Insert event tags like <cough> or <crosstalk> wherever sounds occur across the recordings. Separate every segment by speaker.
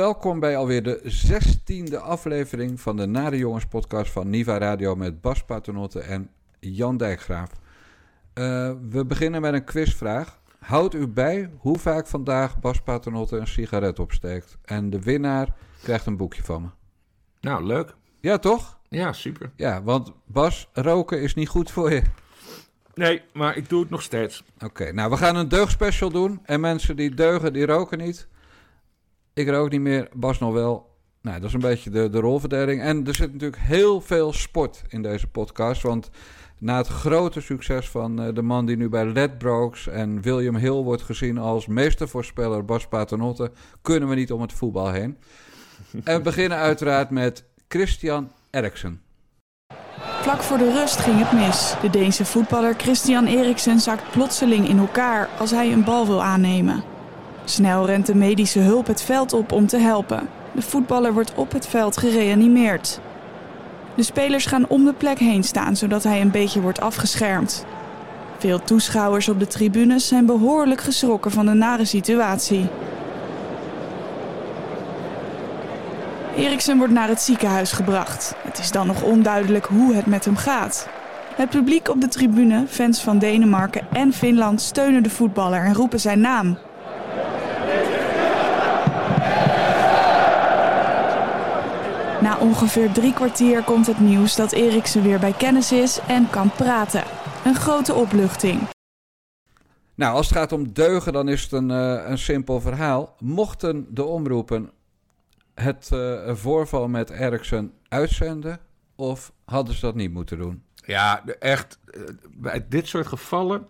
Speaker 1: Welkom bij alweer de zestiende aflevering van de Nare Jongens podcast van Niva Radio met Bas Paternotte en Jan Dijkgraaf. Uh, we beginnen met een quizvraag. Houd u bij hoe vaak vandaag Bas Paternotte een sigaret opsteekt. En de winnaar krijgt een boekje van me.
Speaker 2: Nou, leuk.
Speaker 1: Ja, toch?
Speaker 2: Ja, super.
Speaker 1: Ja, want Bas, roken is niet goed voor je.
Speaker 2: Nee, maar ik doe het nog steeds.
Speaker 1: Oké, nou we gaan een deugdspecial doen. En mensen die deugen, die roken niet. Ik rook niet meer, Bas nog wel. Nou, dat is een beetje de, de rolverdeling. En er zit natuurlijk heel veel sport in deze podcast. Want na het grote succes van uh, de man die nu bij Ledbrokes en William Hill wordt gezien als meestervoorspeller Bas Paternotte, kunnen we niet om het voetbal heen. en we beginnen uiteraard met Christian Eriksen.
Speaker 3: Vlak voor de rust ging het mis. De Deense voetballer Christian Eriksen zakt plotseling in elkaar als hij een bal wil aannemen. Snel rent de medische hulp het veld op om te helpen. De voetballer wordt op het veld gereanimeerd. De spelers gaan om de plek heen staan zodat hij een beetje wordt afgeschermd. Veel toeschouwers op de tribunes zijn behoorlijk geschrokken van de nare situatie. Eriksen wordt naar het ziekenhuis gebracht. Het is dan nog onduidelijk hoe het met hem gaat. Het publiek op de tribune, fans van Denemarken en Finland steunen de voetballer en roepen zijn naam. Na ongeveer drie kwartier komt het nieuws dat Eriksen weer bij kennis is en kan praten. Een grote opluchting.
Speaker 1: Nou, als het gaat om deugen, dan is het een, uh, een simpel verhaal. Mochten de omroepen het uh, voorval met Eriksen uitzenden, of hadden ze dat niet moeten doen?
Speaker 2: Ja, echt. Uh, bij dit soort gevallen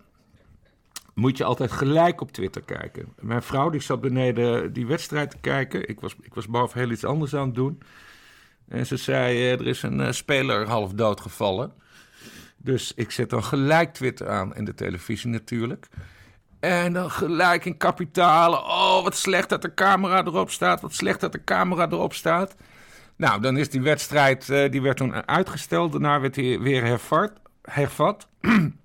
Speaker 2: moet je altijd gelijk op Twitter kijken. Mijn vrouw die zat beneden die wedstrijd te kijken. Ik was, ik was boven heel iets anders aan het doen. En ze zei, uh, er is een uh, speler half dood gevallen. Dus ik zet dan gelijk Twitter aan en de televisie natuurlijk. En dan gelijk in kapitalen. Oh, wat slecht dat de camera erop staat. Wat slecht dat de camera erop staat. Nou, dan is die wedstrijd, uh, die werd toen uitgesteld. Daarna werd hij weer hervat. hervat. <clears throat>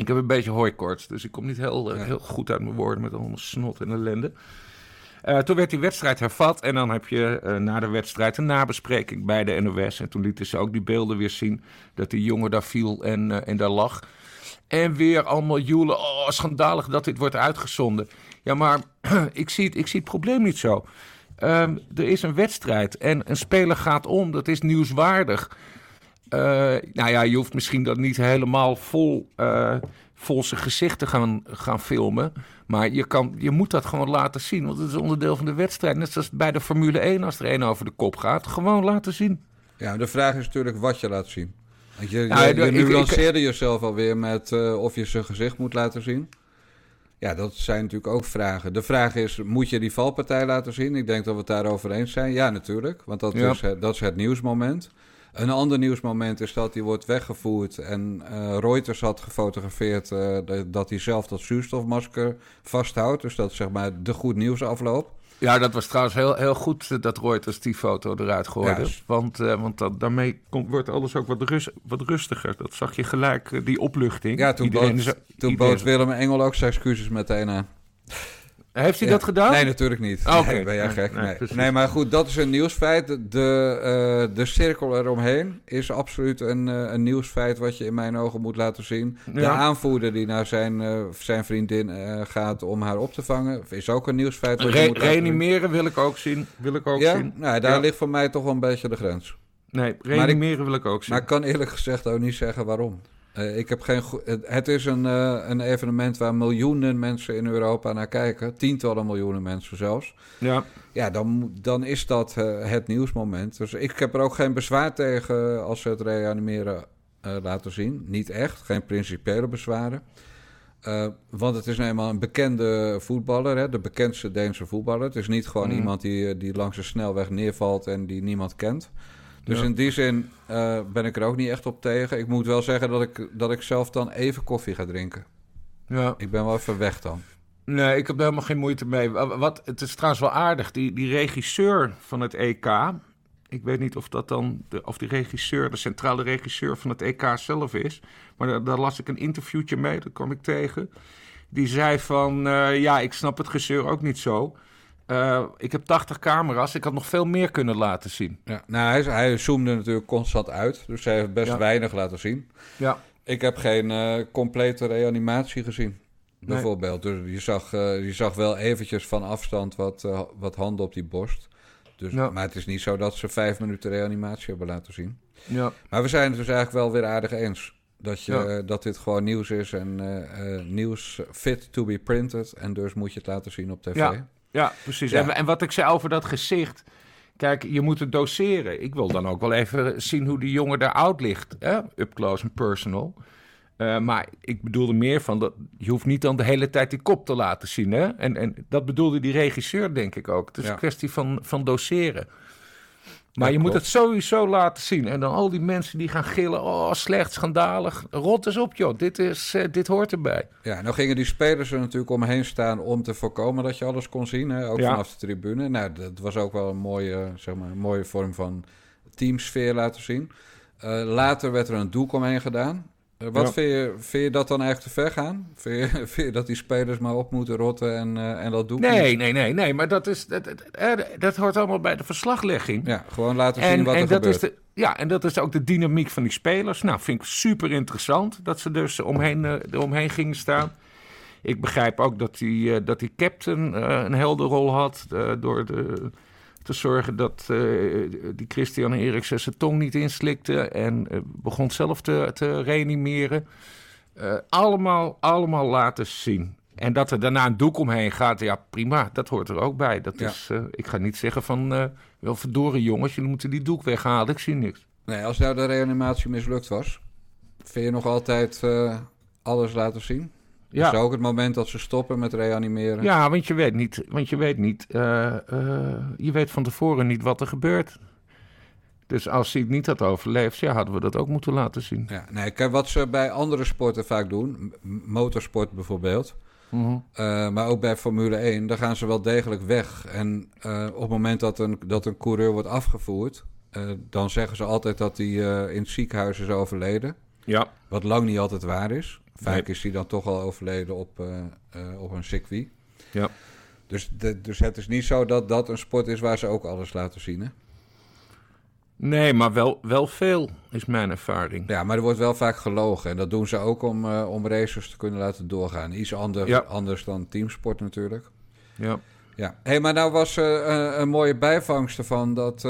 Speaker 2: ik heb een beetje hooikoorts, dus ik kom niet heel, heel goed uit mijn woorden met allemaal snot en ellende. Uh, toen werd die wedstrijd hervat en dan heb je uh, na de wedstrijd een nabespreking bij de NOS. En toen lieten ze ook die beelden weer zien dat die jongen daar viel en, uh, en daar lag. En weer allemaal joelen, oh schandalig dat dit wordt uitgezonden. Ja, maar <clears throat> ik zie het, ik zie het probleem niet zo. Um, er is een wedstrijd en een speler gaat om, dat is nieuwswaardig. Nou ja, je hoeft misschien dat niet helemaal vol vol zijn gezicht te gaan, gaan filmen. Maar je, kan, je moet dat gewoon laten zien. Want het is onderdeel van de wedstrijd. Net zoals bij de Formule 1 als er één over de kop gaat. Gewoon laten zien.
Speaker 1: Ja, de vraag is natuurlijk wat je laat zien. Je, je, ja, je, je nuanceerde jezelf alweer met uh, of je zijn gezicht moet laten zien. Ja, dat zijn natuurlijk ook vragen. De vraag is, moet je die valpartij laten zien? Ik denk dat we het daarover eens zijn. Ja, natuurlijk. Want dat, ja. is, dat is het nieuwsmoment. Een ander nieuwsmoment is dat hij wordt weggevoerd en uh, Reuters had gefotografeerd uh, dat hij zelf dat zuurstofmasker vasthoudt. Dus dat is zeg maar de goed nieuws afloop.
Speaker 2: Ja, dat was trouwens heel, heel goed dat Reuters die foto eruit gooide. Want uh, want dat, daarmee komt, wordt alles ook wat, rust, wat rustiger. Dat zag je gelijk, die opluchting.
Speaker 1: Ja, toen iedereen bood, toen bood Willem Engel ook zijn excuses meteen aan.
Speaker 2: Heeft hij ja. dat gedaan?
Speaker 1: Nee, natuurlijk niet.
Speaker 2: Oh, okay.
Speaker 1: nee, ben jij gek? Nee, nee. nee, maar goed, dat is een nieuwsfeit. De, uh, de cirkel eromheen is absoluut een, uh, een nieuwsfeit wat je in mijn ogen moet laten zien. Ja. De aanvoerder die naar zijn, uh, zijn vriendin gaat om haar op te vangen, is ook een nieuwsfeit.
Speaker 2: Wat Re je moet reanimeren wil ik ook zien. Wil ik ook
Speaker 1: ja?
Speaker 2: zien.
Speaker 1: Nou, daar ligt voor mij toch wel een beetje de grens.
Speaker 2: Nee, reanimeren wil ik ook zien.
Speaker 1: Maar ik kan eerlijk gezegd ook niet zeggen waarom. Uh, ik heb geen het is een, uh, een evenement waar miljoenen mensen in Europa naar kijken. Tientallen miljoenen mensen zelfs.
Speaker 2: Ja,
Speaker 1: ja dan, dan is dat uh, het nieuwsmoment. Dus ik heb er ook geen bezwaar tegen als ze het reanimeren laten zien. Niet echt, geen principiële bezwaren. want het is nou eenmaal een bekende voetballer, hè, de bekendste Deense voetballer. Het is niet gewoon mm. iemand die, die langs een snelweg neervalt en die niemand kent. Dus ja. in die zin uh, ben ik er ook niet echt op tegen. Ik moet wel zeggen dat ik, dat ik zelf dan even koffie ga drinken.
Speaker 2: Ja.
Speaker 1: Ik ben wel even weg dan.
Speaker 2: Nee, ik heb er helemaal geen moeite mee. Wat, het is trouwens wel aardig, die, die regisseur van het EK... Ik weet niet of dat dan, de, of die regisseur, de centrale regisseur van het EK zelf is. Maar daar, daar las ik een interviewtje mee, dat kwam ik tegen. Die zei van, uh, ja, ik snap het gezeur ook niet zo. Uh, ik heb 80 camera's. Ik had nog veel meer kunnen laten zien.
Speaker 1: Ja, nou, hij, hij zoomde natuurlijk constant uit. Dus hij heeft best weinig laten zien.
Speaker 2: Ja.
Speaker 1: Ik heb geen uh, complete reanimatie gezien. Bijvoorbeeld. Dus je zag, uh, je zag wel eventjes van afstand wat, wat handen op die borst. Dus, ja. Maar het is niet zo dat ze vijf minuten reanimatie hebben laten zien.
Speaker 2: Ja.
Speaker 1: Maar we zijn het dus eigenlijk wel weer aardig eens. Dat, je, dat dit gewoon nieuws is en nieuws fit to be printed. En dus moet je het laten zien op tv.
Speaker 2: Ja. Ja, precies. En, en, wat ik zei over dat gezicht. Kijk, je moet het doseren. Ik wil dan ook wel even zien hoe die jongen eruit ligt. Hè? Up close and personal. Uh, maar ik bedoelde meer van dat je hoeft niet dan de hele tijd die kop te laten zien. Hè? En, en dat bedoelde die regisseur, denk ik ook. Het is een kwestie van, van doseren. Maar je moet het sowieso laten zien. En dan al die mensen die gaan gillen. Oh, slecht, schandalig. Rot eens op, joh. Dit, is, uh, dit hoort erbij.
Speaker 1: Ja, nou gingen die spelers er natuurlijk omheen staan om te voorkomen dat je alles kon zien. Hè? Ook vanaf de tribune. Nou, dat was ook wel een mooie, zeg maar, een mooie vorm van teamsfeer laten zien. Uh, later werd er een doek omheen gedaan. Eh, wat vind, je, vind je dat dan eigenlijk te ver gaan? <laughs> Vind je, vind je dat die spelers maar op moeten rotten en, uh, en dat doen?
Speaker 2: Nee, nee, nee, nee. Maar dat, is, dat, dat, dat, hoort allemaal bij de verslaglegging.
Speaker 1: Ja, gewoon laten zien wat
Speaker 2: en
Speaker 1: er
Speaker 2: dat
Speaker 1: gebeurt.
Speaker 2: Is de, ja, en dat is ook de dynamiek van die spelers. Nou, vind ik super interessant dat ze dus omheen, uh, eromheen gingen staan. Ik begrijp ook dat die, dat die captain een helder rol had door de te zorgen dat uh, die Christian Eriksen zijn tong niet inslikte en uh, begon zelf te, te reanimeren. Uh, allemaal, allemaal laten zien. En dat er daarna een doek omheen gaat, ja prima, dat hoort er ook bij. Dat
Speaker 1: Ja.
Speaker 2: is, ik ga niet zeggen van, wel verdorie jongens, jullie moeten die doek weghalen, ik zie niks.
Speaker 1: Nee, als nou de reanimatie mislukt was, vind je nog altijd eh, alles laten zien?
Speaker 2: Ja.
Speaker 1: Dus ook het moment dat ze stoppen met reanimeren?
Speaker 2: Ja, want je weet niet, want je weet niet, eh, eh, je weet van tevoren niet wat er gebeurt. Dus als hij het niet had overleefd, ja, hadden we dat ook moeten laten zien.
Speaker 1: Ja, nee, kijk, wat ze bij andere sporten vaak doen, motorsport bijvoorbeeld,
Speaker 2: Mhm.
Speaker 1: eh, maar ook bij Formule 1, daar gaan ze wel degelijk weg. En op het moment dat een, dat een coureur wordt afgevoerd, dan zeggen ze altijd dat hij in het ziekenhuis is overleden.
Speaker 2: Ja.
Speaker 1: Wat lang niet altijd waar is. Vaak
Speaker 2: Nee.
Speaker 1: is hij dan toch al overleden op, eh, eh, op een circuit.
Speaker 2: Ja.
Speaker 1: Dus, de, dus het is niet zo dat dat een sport is waar ze ook alles laten zien. Hè?
Speaker 2: Nee, maar wel, wel veel, is mijn ervaring.
Speaker 1: Ja, maar er wordt wel vaak gelogen. En dat doen ze ook om, eh, om racers te kunnen laten doorgaan. Iets ander,
Speaker 2: Ja.
Speaker 1: anders dan teamsport natuurlijk.
Speaker 2: Ja.
Speaker 1: Ja, hey, maar nou was een, een mooie bijvangst ervan dat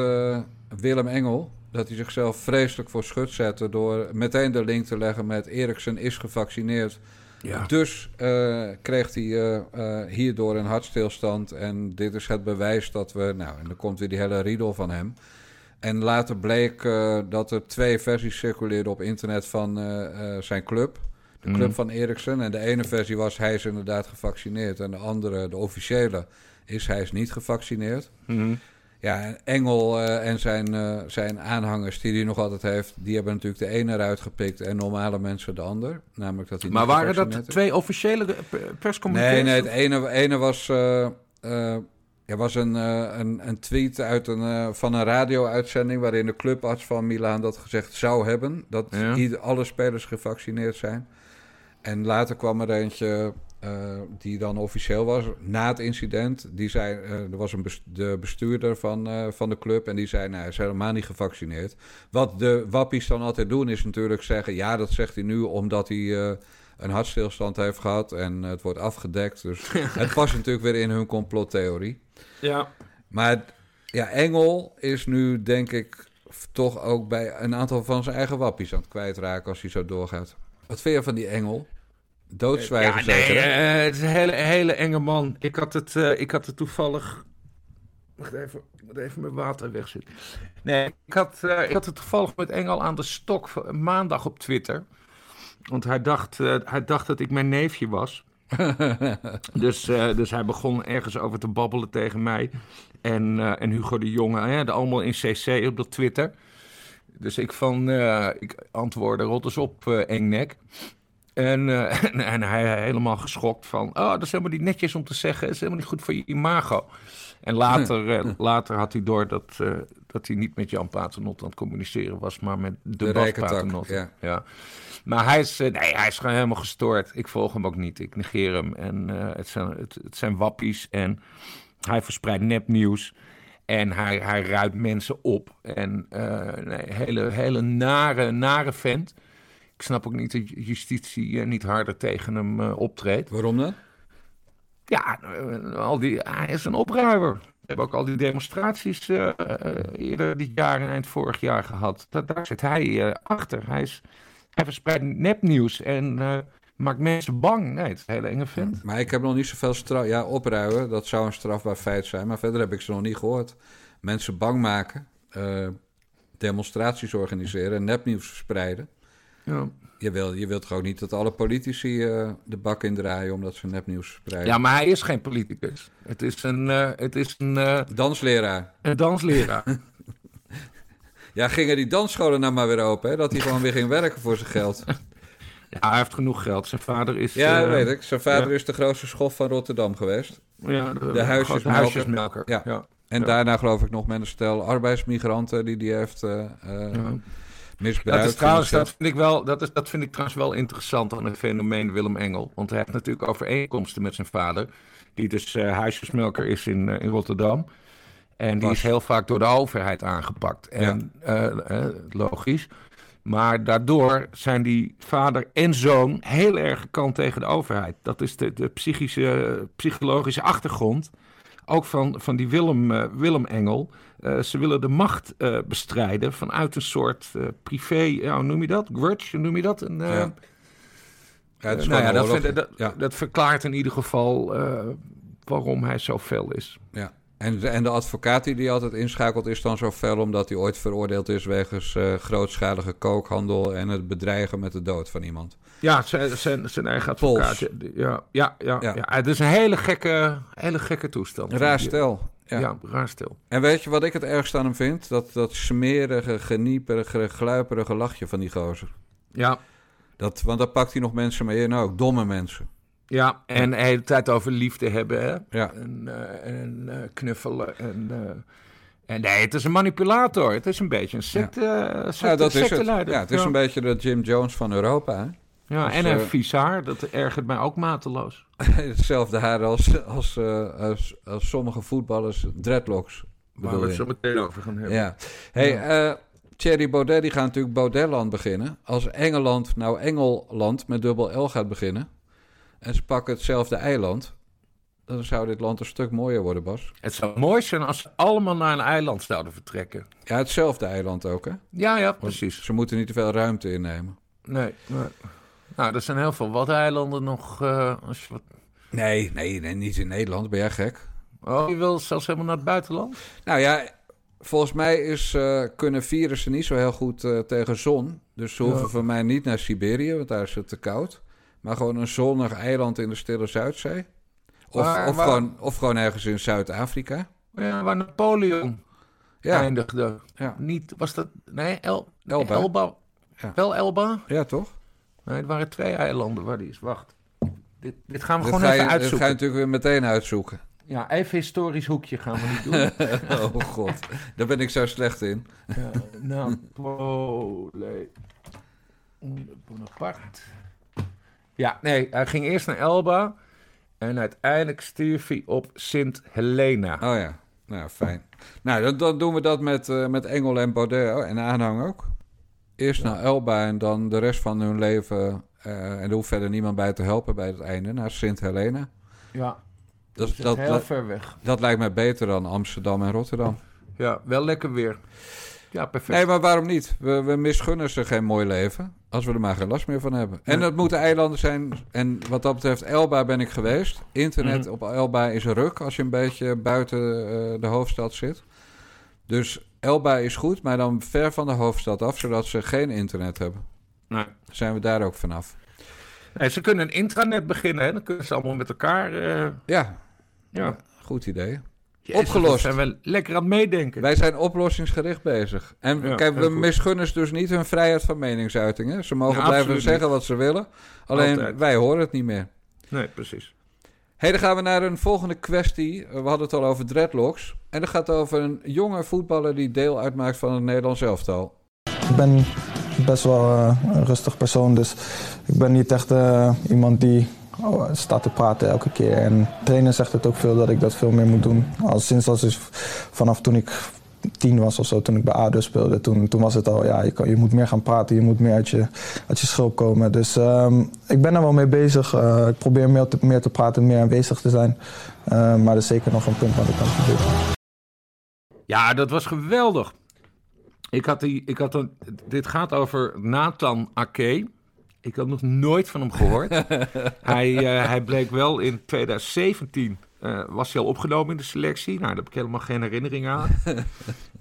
Speaker 1: Willem Engel... dat hij zichzelf vreselijk voor schut zette... door meteen de link te leggen met Eriksen is gevaccineerd...
Speaker 2: Ja.
Speaker 1: Dus eh, kreeg hij eh, eh, hierdoor een hartstilstand. En dit is het bewijs dat we. Nou, en dan komt weer die hele riedel van hem. En later bleek dat er twee versies circuleerden op internet van zijn club. De club
Speaker 2: Mhm.
Speaker 1: van Eriksen. En de ene versie was hij is inderdaad gevaccineerd. En de andere, de officiële, is hij is niet gevaccineerd.
Speaker 2: Mhm.
Speaker 1: Ja, en Engel eh, en zijn, eh, zijn aanhangers, die hij nog altijd heeft, die hebben natuurlijk de ene eruit gepikt en normale mensen de ander. Namelijk dat hij
Speaker 2: Maar waren dat twee officiële pe- perscommunicaties?
Speaker 1: Nee, nee, het ene, ene was, eh, er was een, een, een tweet uit een, van een radio-uitzending... waarin de clubarts van Milaan dat gezegd zou hebben... dat
Speaker 2: Ja.
Speaker 1: alle spelers gevaccineerd zijn. En later kwam er eentje eh, die dan officieel was, na het incident. Die zei, eh, er was een de bestuurder van, eh, van de club... en die zei, nou, hij is helemaal niet gevaccineerd. Wat de wappies dan altijd doen, is natuurlijk zeggen... ja, dat zegt hij nu omdat hij... een hartstilstand heeft gehad en het wordt afgedekt. Dus <laughs> het past natuurlijk weer in hun complottheorie.
Speaker 2: Ja.
Speaker 1: Maar ja, Engel is nu denk ik toch ook bij een aantal van zijn eigen wappies aan het kwijtraken als hij zo doorgaat. Wat vind je van die Engel? Doodzwijgen
Speaker 2: ja, nee,
Speaker 1: zeker, hè?
Speaker 2: eh, het is een hele, hele enge man. Ik had het, eh, ik had het toevallig... Wacht even, ik moet even mijn water wegzetten. Nee, ik had, eh, ik had het toevallig met Engel aan de stok maandag op Twitter. Want hij dacht, eh, hij dacht dat ik mijn neefje was. <laughs> dus, eh, dus hij begon ergens over te babbelen tegen mij. En, eh, en Hugo de Jonge, hè, de allemaal in CC op dat Twitter. Dus ik van, eh, ik antwoordde, rot eens op, eh, engnek. En, eh, en, <laughs> en hij helemaal geschokt van, oh, dat is helemaal niet netjes om te zeggen. Dat is helemaal niet goed voor je imago. En later, <laughs> eh, later had hij door dat, eh, dat hij niet met Jan Paternot aan het communiceren was, maar met de,
Speaker 1: De
Speaker 2: Paternot.
Speaker 1: ja.
Speaker 2: ja. Maar hij is, nee, hij is gewoon helemaal gestoord. Ik volg hem ook niet. Ik negeer hem. En het, zijn, het, het zijn wappies. En Hij verspreidt nepnieuws. En hij, hij ruikt mensen op. En uh, nee, hele, hele nare, nare vent. Ik snap ook niet dat justitie niet harder tegen hem optreedt.
Speaker 1: Waarom dan?
Speaker 2: Ja, al die, hij is een opruimer. We hebben ook al die demonstraties eerder dit jaar en eind vorig jaar gehad. daar zit hij achter. Hij, is, hij verspreidt nepnieuws en maakt mensen bang. Nee, het is een hele enge vent.
Speaker 1: Maar ik heb nog niet zoveel straf... Ja, opruimen, dat zou een strafbaar feit zijn. Maar verder heb ik ze nog niet gehoord. Mensen bang maken, demonstraties organiseren, nepnieuws verspreiden. Ja. Je, wil, je wilt gewoon niet dat alle politici uh, de bak indraaien omdat ze nepnieuws verspreiden.
Speaker 2: Ja, maar hij is geen politicus. Het is een... Uh, het is een
Speaker 1: dansleraar.
Speaker 2: Een dansleraar. <laughs>
Speaker 1: ja, gingen die dansscholen nou maar weer open, hè? Dat hij gewoon weer ging werken voor zijn geld. <laughs>
Speaker 2: Ja, hij heeft genoeg geld. Zijn vader is...
Speaker 1: Ja, weet ik. Zijn vader is de grootste schof van Rotterdam geweest.
Speaker 2: Ja, de, de huisjesmelker. huisjesmelker.
Speaker 1: Ja. ja. En daarna geloof ik nog met een stel arbeidsmigranten die die heeft uh,
Speaker 2: Dat, is trouwens, dat, vind ik wel, dat, is, dat vind ik trouwens wel interessant aan het fenomeen Willem Engel. Want hij heeft natuurlijk overeenkomsten met zijn vader, die dus uh, huisjesmelker is in, in Rotterdam. En die is heel vaak door de overheid aangepakt. En logisch. Maar daardoor zijn die vader en zoon heel erg gekant tegen de overheid. Dat is de, de psychische, psychologische achtergrond. Ook van, van die Willem, uh, Willem Engel. Uh, ze willen de macht uh, bestrijden vanuit een soort privé, hoe noem je dat? Grudge, noem je dat? Een, ja. ja, nou ja, dat, vind, dat, ja. dat, verklaart in ieder geval waarom hij zo fel is.
Speaker 1: Ja. En, en de advocaat die die altijd inschakelt is dan zo fel omdat hij ooit veroordeeld is wegens grootschalige kookhandel en het bedreigen met de dood van iemand.
Speaker 2: Ja, zijn, zijn, zijn eigen advocaat. Ja, ja, ja, ja. ja. Het is een hele gekke, hele gekke toestand.
Speaker 1: Raar stel.
Speaker 2: Ja. ja, raar stil.
Speaker 1: En weet je wat ik het ergst aan hem vind? Dat, dat smerige, genieperige, gluiperige lachje van die gozer.
Speaker 2: Ja.
Speaker 1: Dat, want daar pakt hij nog mensen mee in ook, domme mensen.
Speaker 2: Ja, en de hele tijd over liefde hebben. Hè? Ja. En, uh, en uh, knuffelen. En, uh, en nee, het is een manipulator. Het is een beetje een secte, ja. ja, dat is het. Ja,
Speaker 1: het is een beetje de Jim Jones van Europa. Hè?
Speaker 2: Ja, als, en een vies haar. Dat ergert mij ook mateloos. <laughs>
Speaker 1: Hetzelfde haar als, als, als, als, sommige voetballers dreadlocks.
Speaker 2: Waar we het zo meteen over gaan hebben.
Speaker 1: Ja. Hey, ja. Thierry Baudet die gaat natuurlijk Baudelland beginnen. Als Engeland nou Engeland met dubbel L gaat beginnen en ze pakken hetzelfde eiland, dan zou dit land een stuk mooier worden, Bas.
Speaker 2: Het zou mooi zijn als ze allemaal naar een eiland zouden vertrekken.
Speaker 1: Ja, hetzelfde eiland ook, hè?
Speaker 2: Ja, ja, precies.
Speaker 1: ze moeten niet te veel ruimte innemen.
Speaker 2: Nee, nee. Nou, er zijn heel veel wat eilanden nog. Uh, als je wat...
Speaker 1: nee, nee, nee, niet in Nederland. Ben jij gek?
Speaker 2: Oh, je wil zelfs helemaal naar het buitenland?
Speaker 1: Nou ja, volgens mij is, uh, kunnen virussen niet zo heel goed uh, tegen zon. Dus ze hoeven ja. voor mij niet naar Siberië, want daar is het te koud. Maar gewoon een zonnig eiland in de stille Zuidzee. Of, of, Gewoon, of gewoon ergens in Zuid-Afrika.
Speaker 2: Ja, waar Napoleon ja. eindigde. Ja. Niet, was dat... Nee, El, Elba. Elba. Ja. Wel Elba?
Speaker 1: Ja, toch?
Speaker 2: Nee, het waren twee eilanden waar die is. Wacht. Dit, dit gaan we gewoon even uitzoeken. Dat
Speaker 1: ga je natuurlijk weer meteen uitzoeken.
Speaker 2: Ja, even historisch hoekje gaan we niet doen. <laughs>
Speaker 1: oh god, daar ben ik zo slecht in.
Speaker 2: ja, Napoleon Bonaparte. Ja, nee, hij ging eerst naar Elba en uiteindelijk stierf hij op Sint Helena.
Speaker 1: Oh ja, nou fijn. Nou, dan, dan doen we dat met, uh, met Engel en Baudet oh, en aanhang ook. Eerst naar Elba en dan de rest van hun leven, uh, en er hoeft verder niemand bij te helpen bij het einde, naar Sint Helena.
Speaker 2: Ja, dat, is dat, heel ver weg.
Speaker 1: Dat lijkt mij beter dan Amsterdam en Rotterdam.
Speaker 2: Ja, wel lekker weer. Ja, perfect.
Speaker 1: Nee, maar waarom niet? We, we misgunnen ze geen mooi leven. Als we er maar geen last meer van hebben. En dat moeten eilanden zijn. En wat dat betreft, Elba ben ik geweest. Internet mhm. op Elba is een ruk als je een beetje buiten uh, de hoofdstad zit. Dus Elba is goed, maar dan ver van de hoofdstad af, zodat ze geen internet hebben. Nee. Zijn we daar ook vanaf.
Speaker 2: Nee, ze kunnen een intranet beginnen, hè? dan kunnen ze allemaal met elkaar. Uh...
Speaker 1: Ja. ja, goed idee opgelost.
Speaker 2: zijn we lekker aan het meedenken.
Speaker 1: Wij zijn oplossingsgericht bezig. En kijk, we misgunnen ze dus niet hun vrijheid van meningsuiting. Hè? Ze mogen blijven zeggen wat ze willen. Alleen wij horen het niet meer.
Speaker 2: Nee, precies.
Speaker 1: Hey, dan gaan we naar een volgende kwestie. We hadden het al over dreadlocks. En dat gaat over een jonge voetballer die deel uitmaakt van het Nederlands elftal.
Speaker 4: Ik ben best wel uh, een rustig persoon, dus ik ben niet echt uh, iemand die oh, staat te praten elke keer. En trainer zegt het ook veel dat ik dat veel meer moet doen. Al sinds als vanaf toen ik tien was of zo, toen ik bij ADO speelde, toen, toen was het al, ja, je, kan, je moet meer gaan praten, je moet meer uit je, uit je schulp komen. Dus um, ik ben er wel mee bezig. Uh, ik probeer meer te, meer te praten, meer aanwezig te zijn. Uh, maar dat is zeker nog een punt wat ik kan verbeteren.
Speaker 2: Ja, dat was geweldig. Ik had die, ik had een, dit gaat over Nathan Ake. Ik had nog nooit van hem gehoord. <laughs> hij, uh, hij bleek wel in 2017 uh, was hij al opgenomen in de selectie. Nou, daar heb ik helemaal geen herinnering aan. <laughs>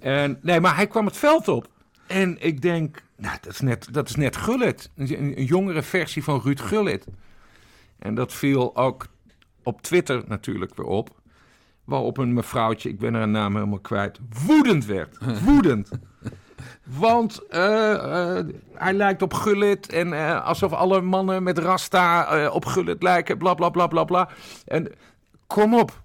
Speaker 2: en, nee, maar hij kwam het veld op. En ik denk, nou, dat is net, dat is net Gullit. Een, een jongere versie van Ruud Gullit. En dat viel ook op Twitter natuurlijk weer op. Waarop een mevrouwtje, ik ben haar naam helemaal kwijt, woedend werd. <laughs> Woedend. Want uh, uh, hij lijkt op Gullit. En uh, alsof alle mannen met Rasta op Gullit lijken. Bla bla bla bla bla. En kom op.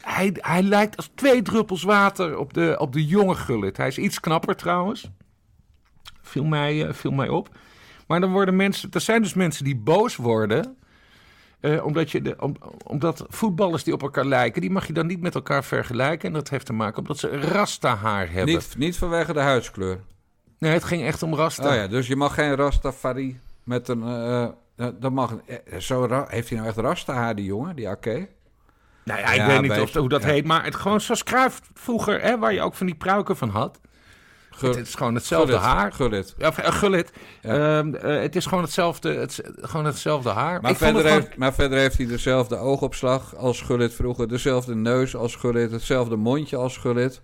Speaker 2: Hij, hij lijkt als twee druppels water op de, op de jonge Gullit. Hij is iets knapper trouwens. Viel mij, viel mij op. Maar dan worden mensen. Er zijn dus mensen die boos worden. Uh, omdat, je de, om, omdat voetballers die op elkaar lijken, die mag je dan niet met elkaar vergelijken. En dat heeft te maken omdat ze rasta-haar hebben.
Speaker 1: Niet, niet vanwege de huidskleur?
Speaker 2: Nee, het ging echt om rasta.
Speaker 1: Oh ja, dus je mag geen rastafari met een... Uh, dat mag, zo, heeft hij nou echt rasta-haar, die jongen, die Ake?
Speaker 2: Nou ja, ik ja, weet niet of, hoe dat ja. heet, maar het gewoon zoals Cruijff vroeger, hè, waar je ook van die pruiken van had. Het, het, is gewoon hetzelfde haar.
Speaker 1: Gullit.
Speaker 2: Ja. Um, uh, het is gewoon hetzelfde, het, gewoon hetzelfde haar.
Speaker 1: Maar verder, heeft, maar verder heeft hij dezelfde oogopslag als Gullit vroeger. Dezelfde neus als Gullit. Hetzelfde mondje als Gullit.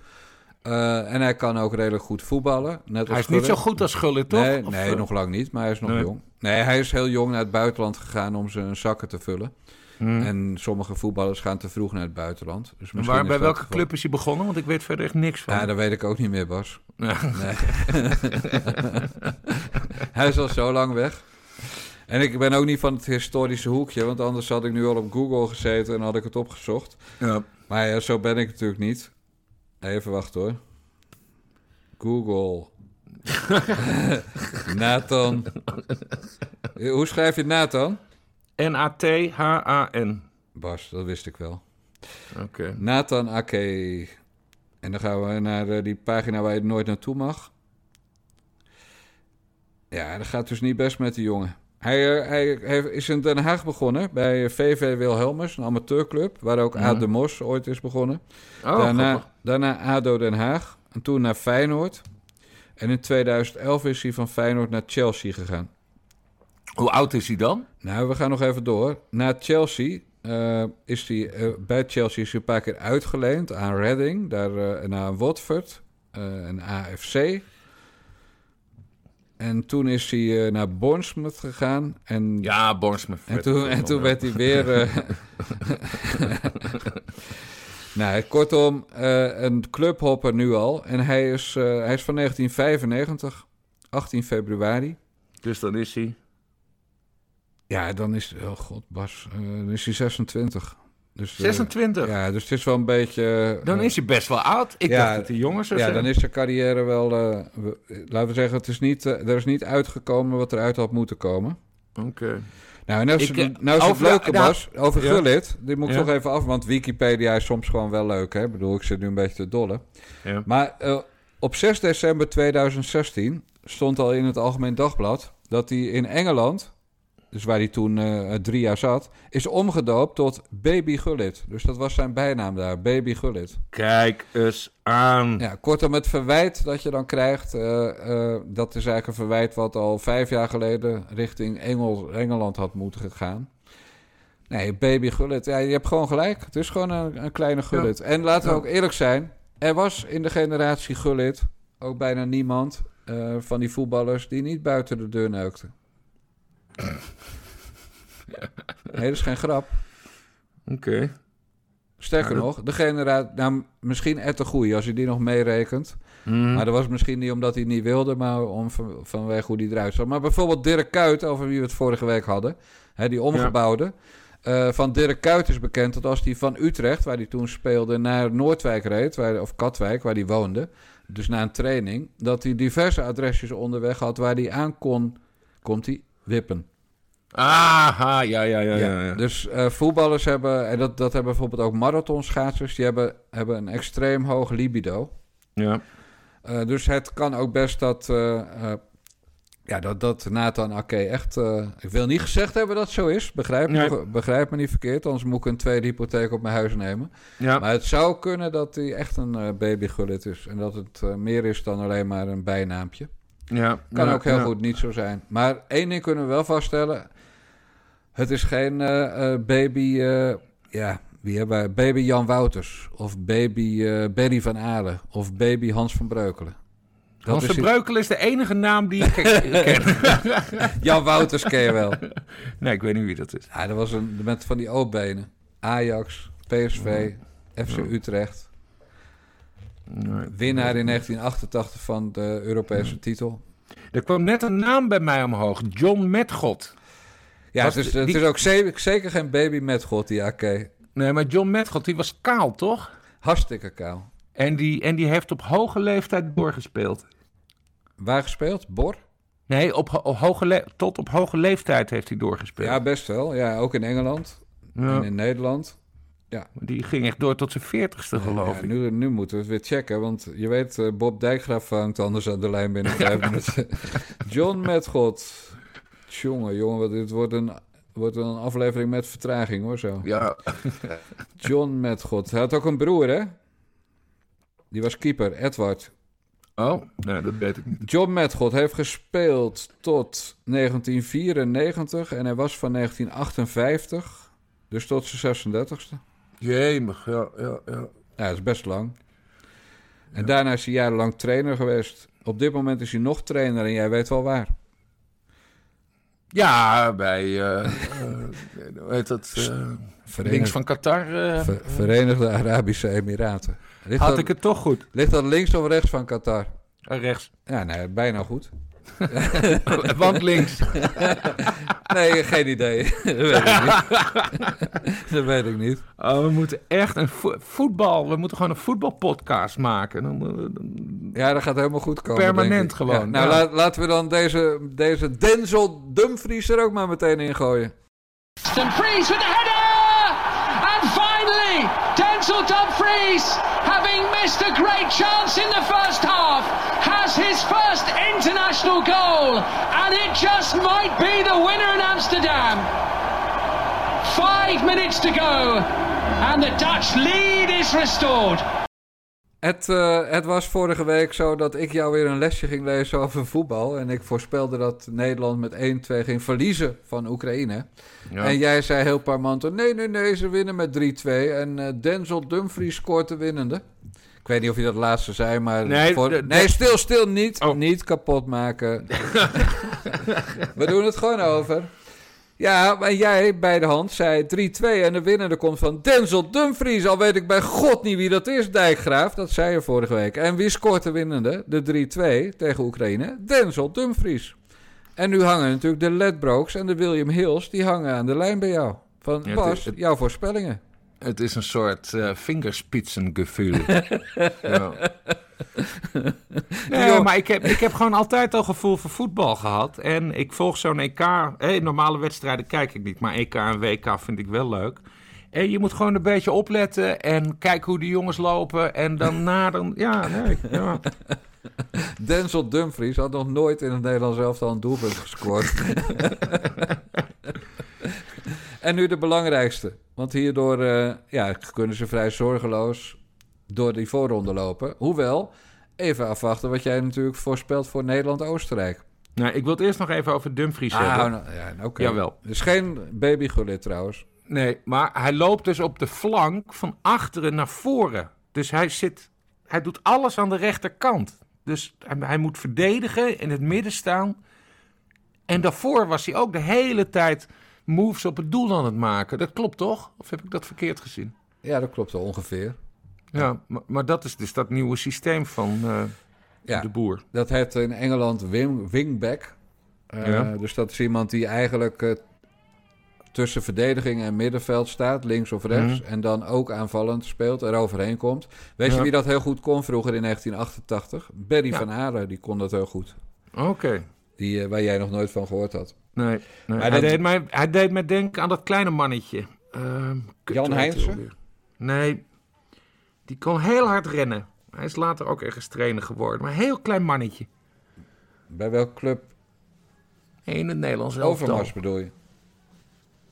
Speaker 1: Uh, en hij kan ook redelijk goed voetballen. Net
Speaker 2: hij
Speaker 1: is
Speaker 2: Gullit. niet zo goed als Gullit, toch?
Speaker 1: Nee, nee nog lang niet. Maar hij is nog nee. jong. Nee, hij is heel jong naar het buitenland gegaan om zijn zakken te vullen. Hmm. En sommige voetballers gaan te vroeg naar het buitenland. Dus
Speaker 2: waar, bij welke geval. club is hij begonnen? Want ik weet verder echt niks van.
Speaker 1: Ja, dat weet ik ook niet meer, Bas. Nee. <laughs> hij is al zo lang weg. En ik ben ook niet van het historische hoekje, want anders had ik nu al op Google gezeten en had ik het opgezocht. Ja. Maar ja, zo ben ik natuurlijk niet. Even wachten hoor. Google. <laughs> <laughs> Nathan. Hoe schrijf je Nathan?
Speaker 2: N-A-T-H-A-N.
Speaker 1: Bas, dat wist ik wel.
Speaker 2: Oké. Okay.
Speaker 1: Nathan Ake. En dan gaan we naar uh, die pagina waar je nooit naartoe mag. Ja, dat gaat dus niet best met die jongen. Hij, uh, hij, hij, is in Den Haag begonnen bij VV Wilhelmus, een amateurclub, waar ook mm. De Mos ooit is begonnen.
Speaker 2: Oh,
Speaker 1: daarna, daarna ADO Den Haag en toen naar Feyenoord. En in 2011 is hij van Feyenoord naar Chelsea gegaan.
Speaker 2: Hoe oud is hij dan?
Speaker 1: Nou, we gaan nog even door. Na Chelsea uh, is hij uh, bij Chelsea is hij een paar keer uitgeleend aan Reading, daar uh, naar Watford en AFC. En toen is hij naar Bournemouth gegaan. En,
Speaker 2: ja, Bournemouth.
Speaker 1: En toen, en toen werd hij weer. <laughs> nou, kortom, een clubhopper nu al. En hij is, hij is van 1995, 18 februari.
Speaker 2: Dus dan is hij.
Speaker 1: Ja, dan is, oh god, Bas, uh, dan is hij 26. Dus,
Speaker 2: 26?
Speaker 1: Uh, ja, dus het is wel een beetje...
Speaker 2: Uh, dan is hij best wel oud. Ik ja, dacht dat hij jonger zou
Speaker 1: ja,
Speaker 2: zijn.
Speaker 1: dan is zijn carrière wel... laten we zeggen, het is niet, er is niet uitgekomen wat eruit had moeten komen.
Speaker 2: Oké. Okay.
Speaker 1: Nou, nou is, ik, nou is het leuke, nou, Bas, over ja. Gullit. Die moet ik ja. toch even af, want Wikipedia is soms gewoon wel leuk. Hè? Ik bedoel, ik zit nu een beetje te dolle.
Speaker 2: Ja.
Speaker 1: Maar op 6 december 2016 stond al in het Algemeen Dagblad... dat hij in Engeland dus waar hij toen uh, drie jaar zat, is omgedoopt tot Baby Gullit. Dus dat was zijn bijnaam daar, Baby Gullit.
Speaker 2: Kijk eens aan.
Speaker 1: Ja, kortom, het verwijt dat je dan krijgt, uh, uh, dat is eigenlijk een verwijt wat al vijf jaar geleden richting Engel, Engeland had moeten gaan. Nee, Baby Gullit, ja, je hebt gewoon gelijk. Het is gewoon een, een kleine Gullit. Ja. En laten we ja. ook eerlijk zijn, er was in de generatie Gullit ook bijna niemand van die voetballers die niet buiten de deur neukte. Nee, dat is geen grap.
Speaker 2: Oké. Okay.
Speaker 1: Sterker ja, nog, de generatie... Nou, misschien Ette Goeie, als je die nog meerekent. Mm. Maar dat was misschien niet omdat hij niet wilde, maar om, van, vanwege hoe die eruit zag. Maar bijvoorbeeld Dirk Kuyt, over wie we het vorige week hadden. Hè, die omgebouwde. Ja. Uh, van Dirk Kuyt is bekend dat als hij van Utrecht, waar hij toen speelde, naar Noordwijk reed, waar, of Katwijk, waar hij woonde, dus na een training, dat hij diverse adresjes onderweg had waar hij aan kon, komt hij, wippen.
Speaker 2: Aha, ja, ja, ja. ja, ja.
Speaker 1: Dus uh, voetballers hebben, en dat, dat hebben bijvoorbeeld ook marathonschaatsers, die hebben, hebben een extreem hoog libido.
Speaker 2: Ja.
Speaker 1: Uh, dus het kan ook best dat, uh, ja, dat, dat Nathan Ake echt... ik wil niet gezegd hebben dat het zo is, begrijp, nee. me, begrijp me niet verkeerd, anders moet ik een tweede hypotheek op mijn huis nemen.
Speaker 2: Ja.
Speaker 1: Maar het zou kunnen dat hij echt een babygullet is en dat het meer is dan alleen maar een bijnaampje.
Speaker 2: Ja,
Speaker 1: kan
Speaker 2: ja,
Speaker 1: ook heel
Speaker 2: ja.
Speaker 1: goed niet zo zijn. Maar één ding kunnen we wel vaststellen. Het is geen uh, uh, baby... Uh, ja, wie hebben wij? Baby Jan Wouters. Of baby Berry van Aalen. Of baby Hans van Breukelen.
Speaker 2: Dat Hans van Breukelen is de enige naam die ik <laughs> ken. <laughs>
Speaker 1: Jan Wouters ken je wel.
Speaker 2: Nee, ik weet niet wie dat is.
Speaker 1: Ja, dat was een met van die oopbenen. Ajax, PSV, oh. FC oh. Utrecht.
Speaker 2: Nee,
Speaker 1: Winnaar in 1988 van de Europese titel.
Speaker 2: Er kwam net een naam bij mij omhoog. John Metgod.
Speaker 1: Ja, het is, het die... is ook zeker, zeker geen baby Metgod, die AK.
Speaker 2: Nee, maar John Metgod, die was kaal, toch?
Speaker 1: Hartstikke kaal.
Speaker 2: En die, en die heeft op hoge leeftijd doorgespeeld.
Speaker 1: Waar gespeeld? Bor?
Speaker 2: Nee, op, ho hoge tot op hoge leeftijd heeft hij doorgespeeld.
Speaker 1: Ja, best wel. Ja, ook in Engeland. Ja. En in Nederland. Ja.
Speaker 2: Die ging echt door tot zijn veertigste, geloof
Speaker 1: ja,
Speaker 2: ik.
Speaker 1: Nu, nu moeten we het weer checken, want je weet, uh, Bob Dijkgraaf hangt anders aan de lijn binnen <laughs> vijf minuten. <laughs> John Metgod. Jongen, jongen, wat, dit wordt een, wordt een aflevering met vertraging hoor, zo.
Speaker 2: Ja. <laughs>
Speaker 1: John Metgod. Hij had ook een broer, hè? Die was keeper, Edward.
Speaker 2: Oh, nee, dat weet ik niet.
Speaker 1: John Metgod heeft gespeeld tot 1994 en hij was van 1958, dus tot zijn 36e.
Speaker 2: Jemig, ja, ja, ja.
Speaker 1: Ja, dat is best lang. En ja. daarna is hij jarenlang trainer geweest. Op dit moment is hij nog trainer en jij weet wel waar.
Speaker 2: Ja, bij, uh, uh, <laughs> hoe heet dat, uh, links van Qatar.
Speaker 1: Ver Verenigde Arabische Emiraten.
Speaker 2: Ligt Had dat, ik het toch goed?
Speaker 1: Ligt dat links of rechts van Qatar?
Speaker 2: rechts.
Speaker 1: Ja, nee, bijna goed. <laughs>
Speaker 2: Want links. <laughs>
Speaker 1: nee, geen idee. <laughs> dat weet ik niet. <laughs> dat weet ik niet.
Speaker 2: Oh, we moeten echt een vo voetbal... We moeten gewoon een voetbalpodcast maken. Dan, dan,
Speaker 1: ja, dat gaat helemaal goed komen.
Speaker 2: Permanent gewoon.
Speaker 1: Ja, nou, ja. la laten we dan deze, deze Denzel Dumfries er ook maar meteen in gooien.
Speaker 5: Dumfries with the header! And finally, Denzel Dumfries, having missed a great chance in the first half, his first international goal. And it just might be the winner in Amsterdam. Five minutes to go. And the Dutch lead is restored.
Speaker 1: Het, uh, het, was vorige week zo dat ik jou weer een lesje ging lezen over voetbal. En ik voorspelde dat Nederland met 1-2 ging verliezen van Oekraïne. Ja. En jij zei heel parmantig: nee, nee, nee, ze winnen met 3-2. En uh, Denzel Dumfries scoort de winnende. Ik weet niet of je dat laatste zei, maar.
Speaker 2: Nee,
Speaker 1: voor...
Speaker 2: de, de...
Speaker 1: nee stil, stil, niet, oh. niet kapot maken. <laughs> We doen het gewoon over. Ja, maar jij bij de hand zei 3-2 en de winnende komt van Denzel Dumfries. Al weet ik bij god niet wie dat is, Dijkgraaf. Dat zei je vorige week. En wie scoort de winnende? De 3-2 tegen Oekraïne. Denzel Dumfries. En nu hangen natuurlijk de Ledbrokes en de William Hills. Die hangen aan de lijn bij jou. Van ja, Bas, het, jouw voorspellingen.
Speaker 2: Het is een soort uh, vingerspitsengevoel. <laughs> ja. Nee, maar ik heb, ik heb gewoon altijd al gevoel voor voetbal gehad. En ik volg zo'n EK. Hey, normale wedstrijden kijk ik niet, maar EK en WK vind ik wel leuk. En je moet gewoon een beetje opletten en kijken hoe die jongens lopen. En dan <laughs> na dan. Ja, nee. Ja. <laughs>
Speaker 1: Denzel Dumfries had nog nooit in het Nederlands elftal een doelpunt gescoord. En nu de belangrijkste. Want hierdoor uh, ja, kunnen ze vrij zorgeloos door die voorronde lopen. Hoewel, even afwachten wat jij natuurlijk voorspelt voor Nederland-Oostenrijk.
Speaker 2: Nou, ik wil het eerst nog even over Dumfries
Speaker 1: ah,
Speaker 2: hebben.
Speaker 1: Nou, ja, oké. Okay.
Speaker 2: Jawel.
Speaker 1: Dus geen babygullet trouwens.
Speaker 2: Nee, maar hij loopt dus op de flank van achteren naar voren. Dus hij zit, hij doet alles aan de rechterkant. Dus hij, hij moet verdedigen, in het midden staan. En daarvoor was hij ook de hele tijd moves op het doel aan het maken. Dat klopt toch? Of heb ik dat verkeerd gezien?
Speaker 1: Ja, dat klopt wel ongeveer.
Speaker 2: Ja, maar, maar, dat is dus dat nieuwe systeem van uh,
Speaker 1: ja,
Speaker 2: de boer.
Speaker 1: Dat heet in Engeland wing, wingback. Uh, ja. Dus dat is iemand die eigenlijk uh, tussen verdediging en middenveld staat, links of rechts. Mm. En dan ook aanvallend speelt, er overheen komt. Weet ja. je wie dat heel goed kon vroeger in 1988? Berry van Aalen, die kon dat heel goed.
Speaker 2: Oké. Okay.
Speaker 1: Die, waar jij nog nooit van gehoord had.
Speaker 2: Nee, nee. Hij, dat... deed mij, hij deed mij denken aan dat kleine mannetje. Uh,
Speaker 1: Jan Heijnsen?
Speaker 2: Nee, die kon heel hard rennen. Hij is later ook ergens trainer geworden. Maar een heel klein mannetje.
Speaker 1: Bij welke club?
Speaker 2: In het Nederlands
Speaker 1: Overmars bedoel je?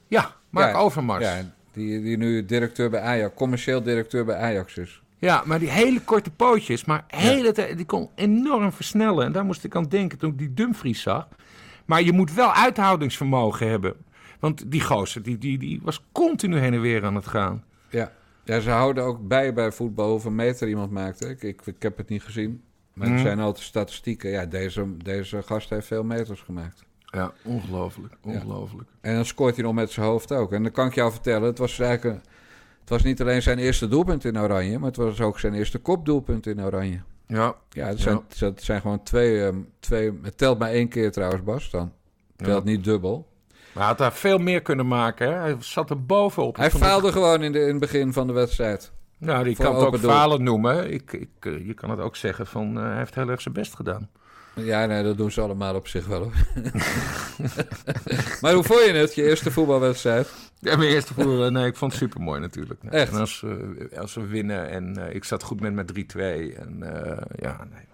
Speaker 2: Ja, Mark ja, Overmars.
Speaker 1: Ja, die, die nu directeur bij Ajax, commercieel directeur bij Ajax is.
Speaker 2: Ja, maar die hele korte pootjes, maar hele tijd, die kon enorm versnellen. En daar moest ik aan denken toen ik die Dumfries zag. Maar je moet wel uithoudingsvermogen hebben. Want die gozer, die, die, die was continu heen en weer aan het gaan.
Speaker 1: Ja. ja, ze houden ook bij bij voetbal hoeveel meter iemand maakt. Ik, ik, ik heb het niet gezien. Maar er mhm. zijn altijd statistieken. Ja, deze, deze gast heeft veel meters gemaakt.
Speaker 2: Ja, ongelooflijk. Ongelooflijk.
Speaker 1: En dan scoort hij nog met zijn hoofd ook. En dan kan ik jou vertellen, het was eigenlijk... Het was niet alleen zijn eerste doelpunt in Oranje, maar het was ook zijn eerste kopdoelpunt in Oranje.
Speaker 2: Ja.
Speaker 1: Ja, het zijn, Het zijn gewoon twee, um, twee... Het telt maar één keer trouwens, Bas, dan. Het telt niet dubbel.
Speaker 2: Maar hij had daar veel meer kunnen maken, hè? Hij zat er bovenop.
Speaker 1: Hij faalde gewoon in, de, in het begin van de wedstrijd.
Speaker 2: Nou, die kan het ook falen noemen. Ik, ik, eh, je kan het ook zeggen van, uh, hij heeft heel erg zijn best gedaan.
Speaker 1: Ja, nee, dat doen ze allemaal op zich wel. <laughs> maar hoe vond je het, je eerste voetbalwedstrijd?
Speaker 2: Ja, mijn eerste voetbal, nee, ik vond het super mooi natuurlijk. Echt? En als, uh, als we winnen en uh, ik zat goed met met 3-2 en uh, ja, nee.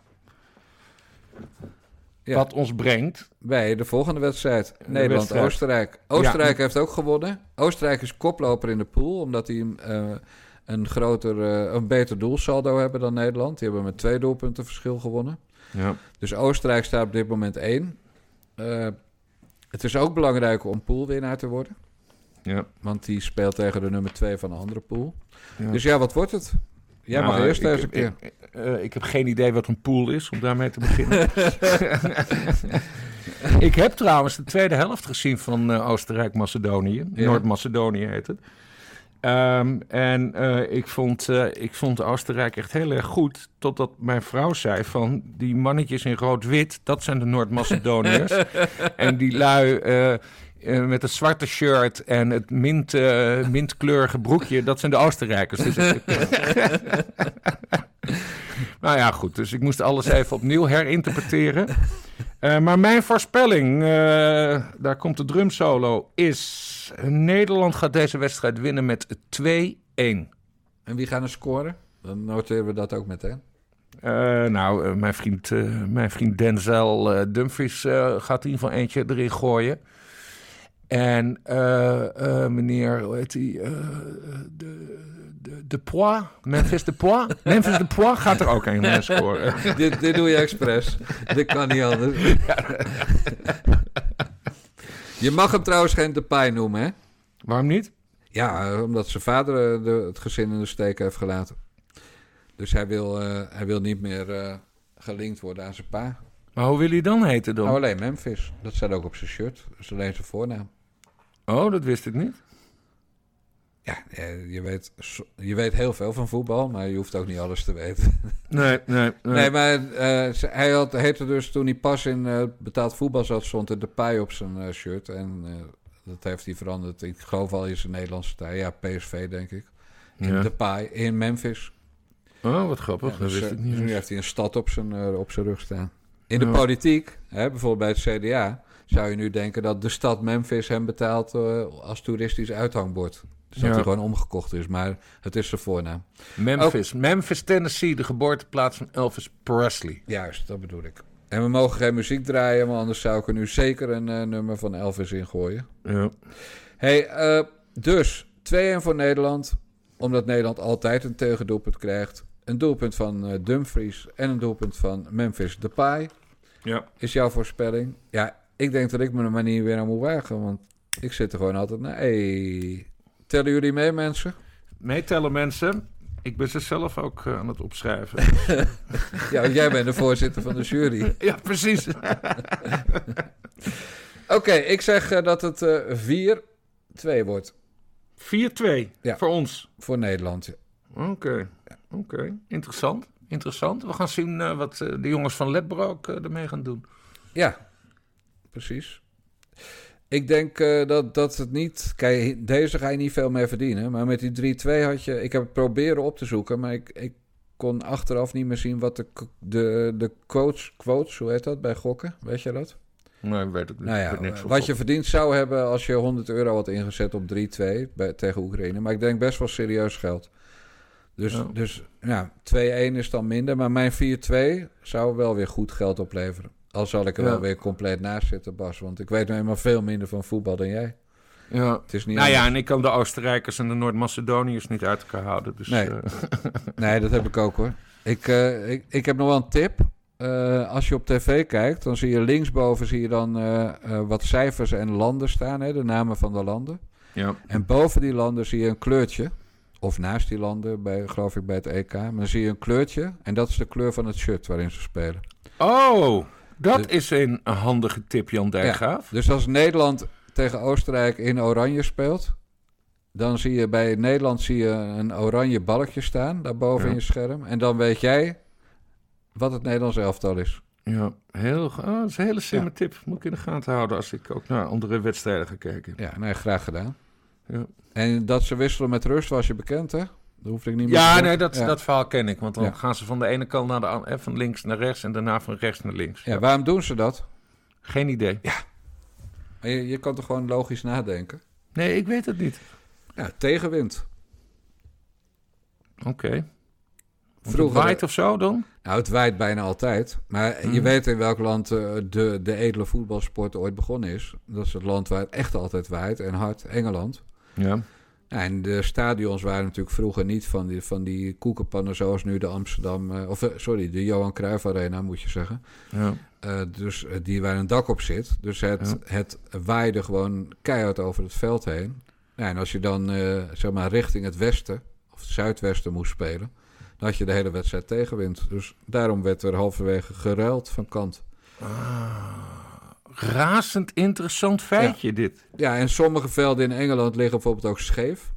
Speaker 2: Ja. Wat ons brengt...
Speaker 1: Bij de volgende wedstrijd. Nederland-Oostenrijk. Oostenrijk ja. heeft ook gewonnen. Oostenrijk is koploper in de pool, omdat die een groter, een beter doelsaldo hebben dan Nederland. Die hebben met twee doelpunten verschil gewonnen.
Speaker 2: Ja.
Speaker 1: Dus Oostenrijk staat op dit moment één. Uh, het is ook belangrijk om poolwinnaar te worden.
Speaker 2: Ja.
Speaker 1: Want die speelt tegen de nummer twee van de andere pool. Ja. Dus ja, wat wordt het? Jij nou, mag eerst ik, deze keer.
Speaker 2: Ik, uh, ik, heb geen idee wat een pool is, om daarmee te beginnen. <laughs> ik heb trouwens de tweede helft gezien van uh, Oostenrijk-Macedonië. Noord-Macedonië heet het. Um, en uh, ik, vond, uh, ik vond Oostenrijk echt heel erg goed. Totdat mijn vrouw zei van die mannetjes in rood-wit, dat zijn de Noord-Macedoniërs. <laughs> en die lui uh, met het zwarte shirt en het mint, mintkleurige broekje, dat zijn de Oostenrijkers. Dus <laughs> <laughs> nou ja, goed. Dus ik moest alles even opnieuw herinterpreteren. maar mijn voorspelling, daar komt de drumsolo, is Nederland gaat deze wedstrijd winnen met 2-1. En
Speaker 1: wie gaan er scoren? Dan noteren we dat ook meteen.
Speaker 2: Uh, nou, mijn, vriend, mijn vriend Denzel Dumfries gaat in ieder geval eentje erin gooien. En meneer, hoe heet hij? de, de, de Poix, Memphis de Poix. <laughs> Memphis de Poix gaat er ook een <laughs> scoren.
Speaker 1: dit, dit doe je expres. dit kan niet anders. Je mag hem trouwens geen Depay noemen, hè?
Speaker 2: Waarom niet?
Speaker 1: Ja, omdat zijn vader eh, de, het gezin in de steek heeft gelaten. Dus hij wil, uh, hij wil niet meer uh, gelinkt worden aan zijn pa.
Speaker 2: Maar hoe wil hij dan heten dan?
Speaker 1: Nou, alleen Memphis. Dat staat ook op zijn shirt. Dat is alleen zijn voornaam.
Speaker 2: Oh, dat wist ik niet.
Speaker 1: Ja, je weet, je weet heel veel van voetbal, maar je hoeft ook niet alles te weten. <laughs>
Speaker 2: Nee, nee.
Speaker 1: Nee, nee maar uh, hij had, heette dus toen hij pas in uh, betaald voetbal zat, stond er de paai op zijn uh, shirt. En dat heeft hij veranderd. Ik geloof al in zijn Nederlandse tijd. Ja, PSV denk ik. In ja. de paai in Memphis.
Speaker 2: Oh, wat grappig. Ja, dus, dat wist ik niet.
Speaker 1: nu heeft hij een stad op zijn, op zijn rug staan. In de politiek, hè, bijvoorbeeld bij het CDA, zou je nu denken dat de stad Memphis hem betaalt als toeristisch uithangbord. Dus dat hij gewoon omgekocht is, maar het is zijn voornaam.
Speaker 2: Memphis, Memphis, Tennessee, de geboorteplaats van Elvis Presley.
Speaker 1: Juist, dat bedoel ik. En we mogen geen muziek draaien, want anders zou ik er nu zeker een uh, nummer van Elvis ingooien.
Speaker 2: Ja.
Speaker 1: hey, uh, dus 2-1 voor Nederland, omdat Nederland altijd een tegendoelpunt krijgt. Een doelpunt van uh, Dumfries en een doelpunt van Memphis Depay.
Speaker 2: Ja.
Speaker 1: Is jouw voorspelling? Ja, ik denk dat ik me een manier weer aan moet wagen, want ik zit er gewoon altijd naar. Hey, Tellen jullie mee, mensen?
Speaker 2: Meetellen, mensen. Ik ben ze zelf ook uh, aan het opschrijven. <laughs>
Speaker 1: ja, jij bent de voorzitter van de jury. <laughs>
Speaker 2: ja, precies. <laughs>
Speaker 1: Oké, ik zeg uh, dat het uh, eh, 4-2 wordt.
Speaker 2: 4-2 ja. voor ons?
Speaker 1: Voor Nederland,
Speaker 2: Oké, okay. oké. Interessant. Interessant. We gaan zien wat de jongens van Ledbroek ermee gaan doen.
Speaker 1: Ja, precies. Ik denk uh, dat, dat het niet... Kijk, deze ga je niet veel meer verdienen. Maar met die 3-2 had je... Ik heb het proberen op te zoeken, maar ik, ik kon achteraf niet meer zien wat de, de, de quotes, quotes, hoe heet dat, bij gokken? Weet je dat?
Speaker 2: Nee, weet ik niet.
Speaker 1: Nou ja, wat je verdiend zou hebben als je 100 euro had ingezet op 3-2 tegen Oekraïne. Maar ik denk best wel serieus geld. Dus ja, dus, ja 2-1 is dan minder. Maar mijn 4-2 zou wel weer goed geld opleveren. Al zal ik er wel weer compleet naast zitten, Bas. Want ik weet nu helemaal veel minder van voetbal dan jij.
Speaker 2: Ja. Het is niet nou ja, en ik kan de Oostenrijkers en de Noord-Macedoniërs niet uit elkaar houden. Dus,
Speaker 1: nee. Uh. <laughs> nee, dat heb ik ook hoor. Ik, uh, ik, ik heb nog wel een tip. Uh, als je op tv kijkt, dan zie je linksboven zie je dan wat cijfers en landen staan, hè, de namen van de landen.
Speaker 2: Ja.
Speaker 1: En boven die landen zie je een kleurtje. Of naast die landen, bij, geloof ik bij het EK. Maar dan zie je een kleurtje. En dat is de kleur van het shirt waarin ze spelen.
Speaker 2: Oh, dat is een handige tip, Jan Dijkgraaf.
Speaker 1: Ja, dus als Nederland tegen Oostenrijk in oranje speelt... dan zie je bij Nederland zie je een oranje balkje staan... daarboven in je scherm. En dan weet jij wat het Nederlands elftal is.
Speaker 2: Ja, heel, oh, dat is een hele slimme tip. Moet ik in de gaten houden als ik ook naar andere wedstrijden ga kijken.
Speaker 1: Ja, nee, graag gedaan.
Speaker 2: Ja.
Speaker 1: En dat ze wisselen met rust was je bekend, hè? Dat hoef ik niet meer
Speaker 2: ja, nee, dat, dat verhaal ken ik. Want dan gaan ze van de ene kant naar de andere, van links naar rechts en daarna van rechts naar links.
Speaker 1: Ja, waarom doen ze dat?
Speaker 2: Geen idee.
Speaker 1: Ja. Maar je, je kan toch gewoon logisch nadenken?
Speaker 2: Nee, ik weet het niet.
Speaker 1: Ja, tegenwind.
Speaker 2: Oké. Okay. Vroeger waait of zo dan?
Speaker 1: Nou, het waait bijna altijd. Maar je mhm. weet in welk land uh, de, de edele voetbalsport ooit begonnen is. Dat is het land waar het echt altijd waait en hard, Engeland.
Speaker 2: Ja.
Speaker 1: En de stadions waren natuurlijk vroeger niet van die, van die koekenpannen zoals nu de Amsterdam... Uh, of uh, sorry, de Johan Cruijff Arena moet je zeggen.
Speaker 2: Ja.
Speaker 1: Uh, dus die waar een dak op zit. Dus het, ja. het waaide gewoon keihard over het veld heen. Ja, en als je dan zeg maar richting het westen of het zuidwesten moest spelen... dan had je de hele wedstrijd tegenwind. Dus daarom werd er halverwege geruild van kant.
Speaker 2: Ah razend interessant feitje, dit.
Speaker 1: Ja, en sommige velden in Engeland liggen bijvoorbeeld ook scheef.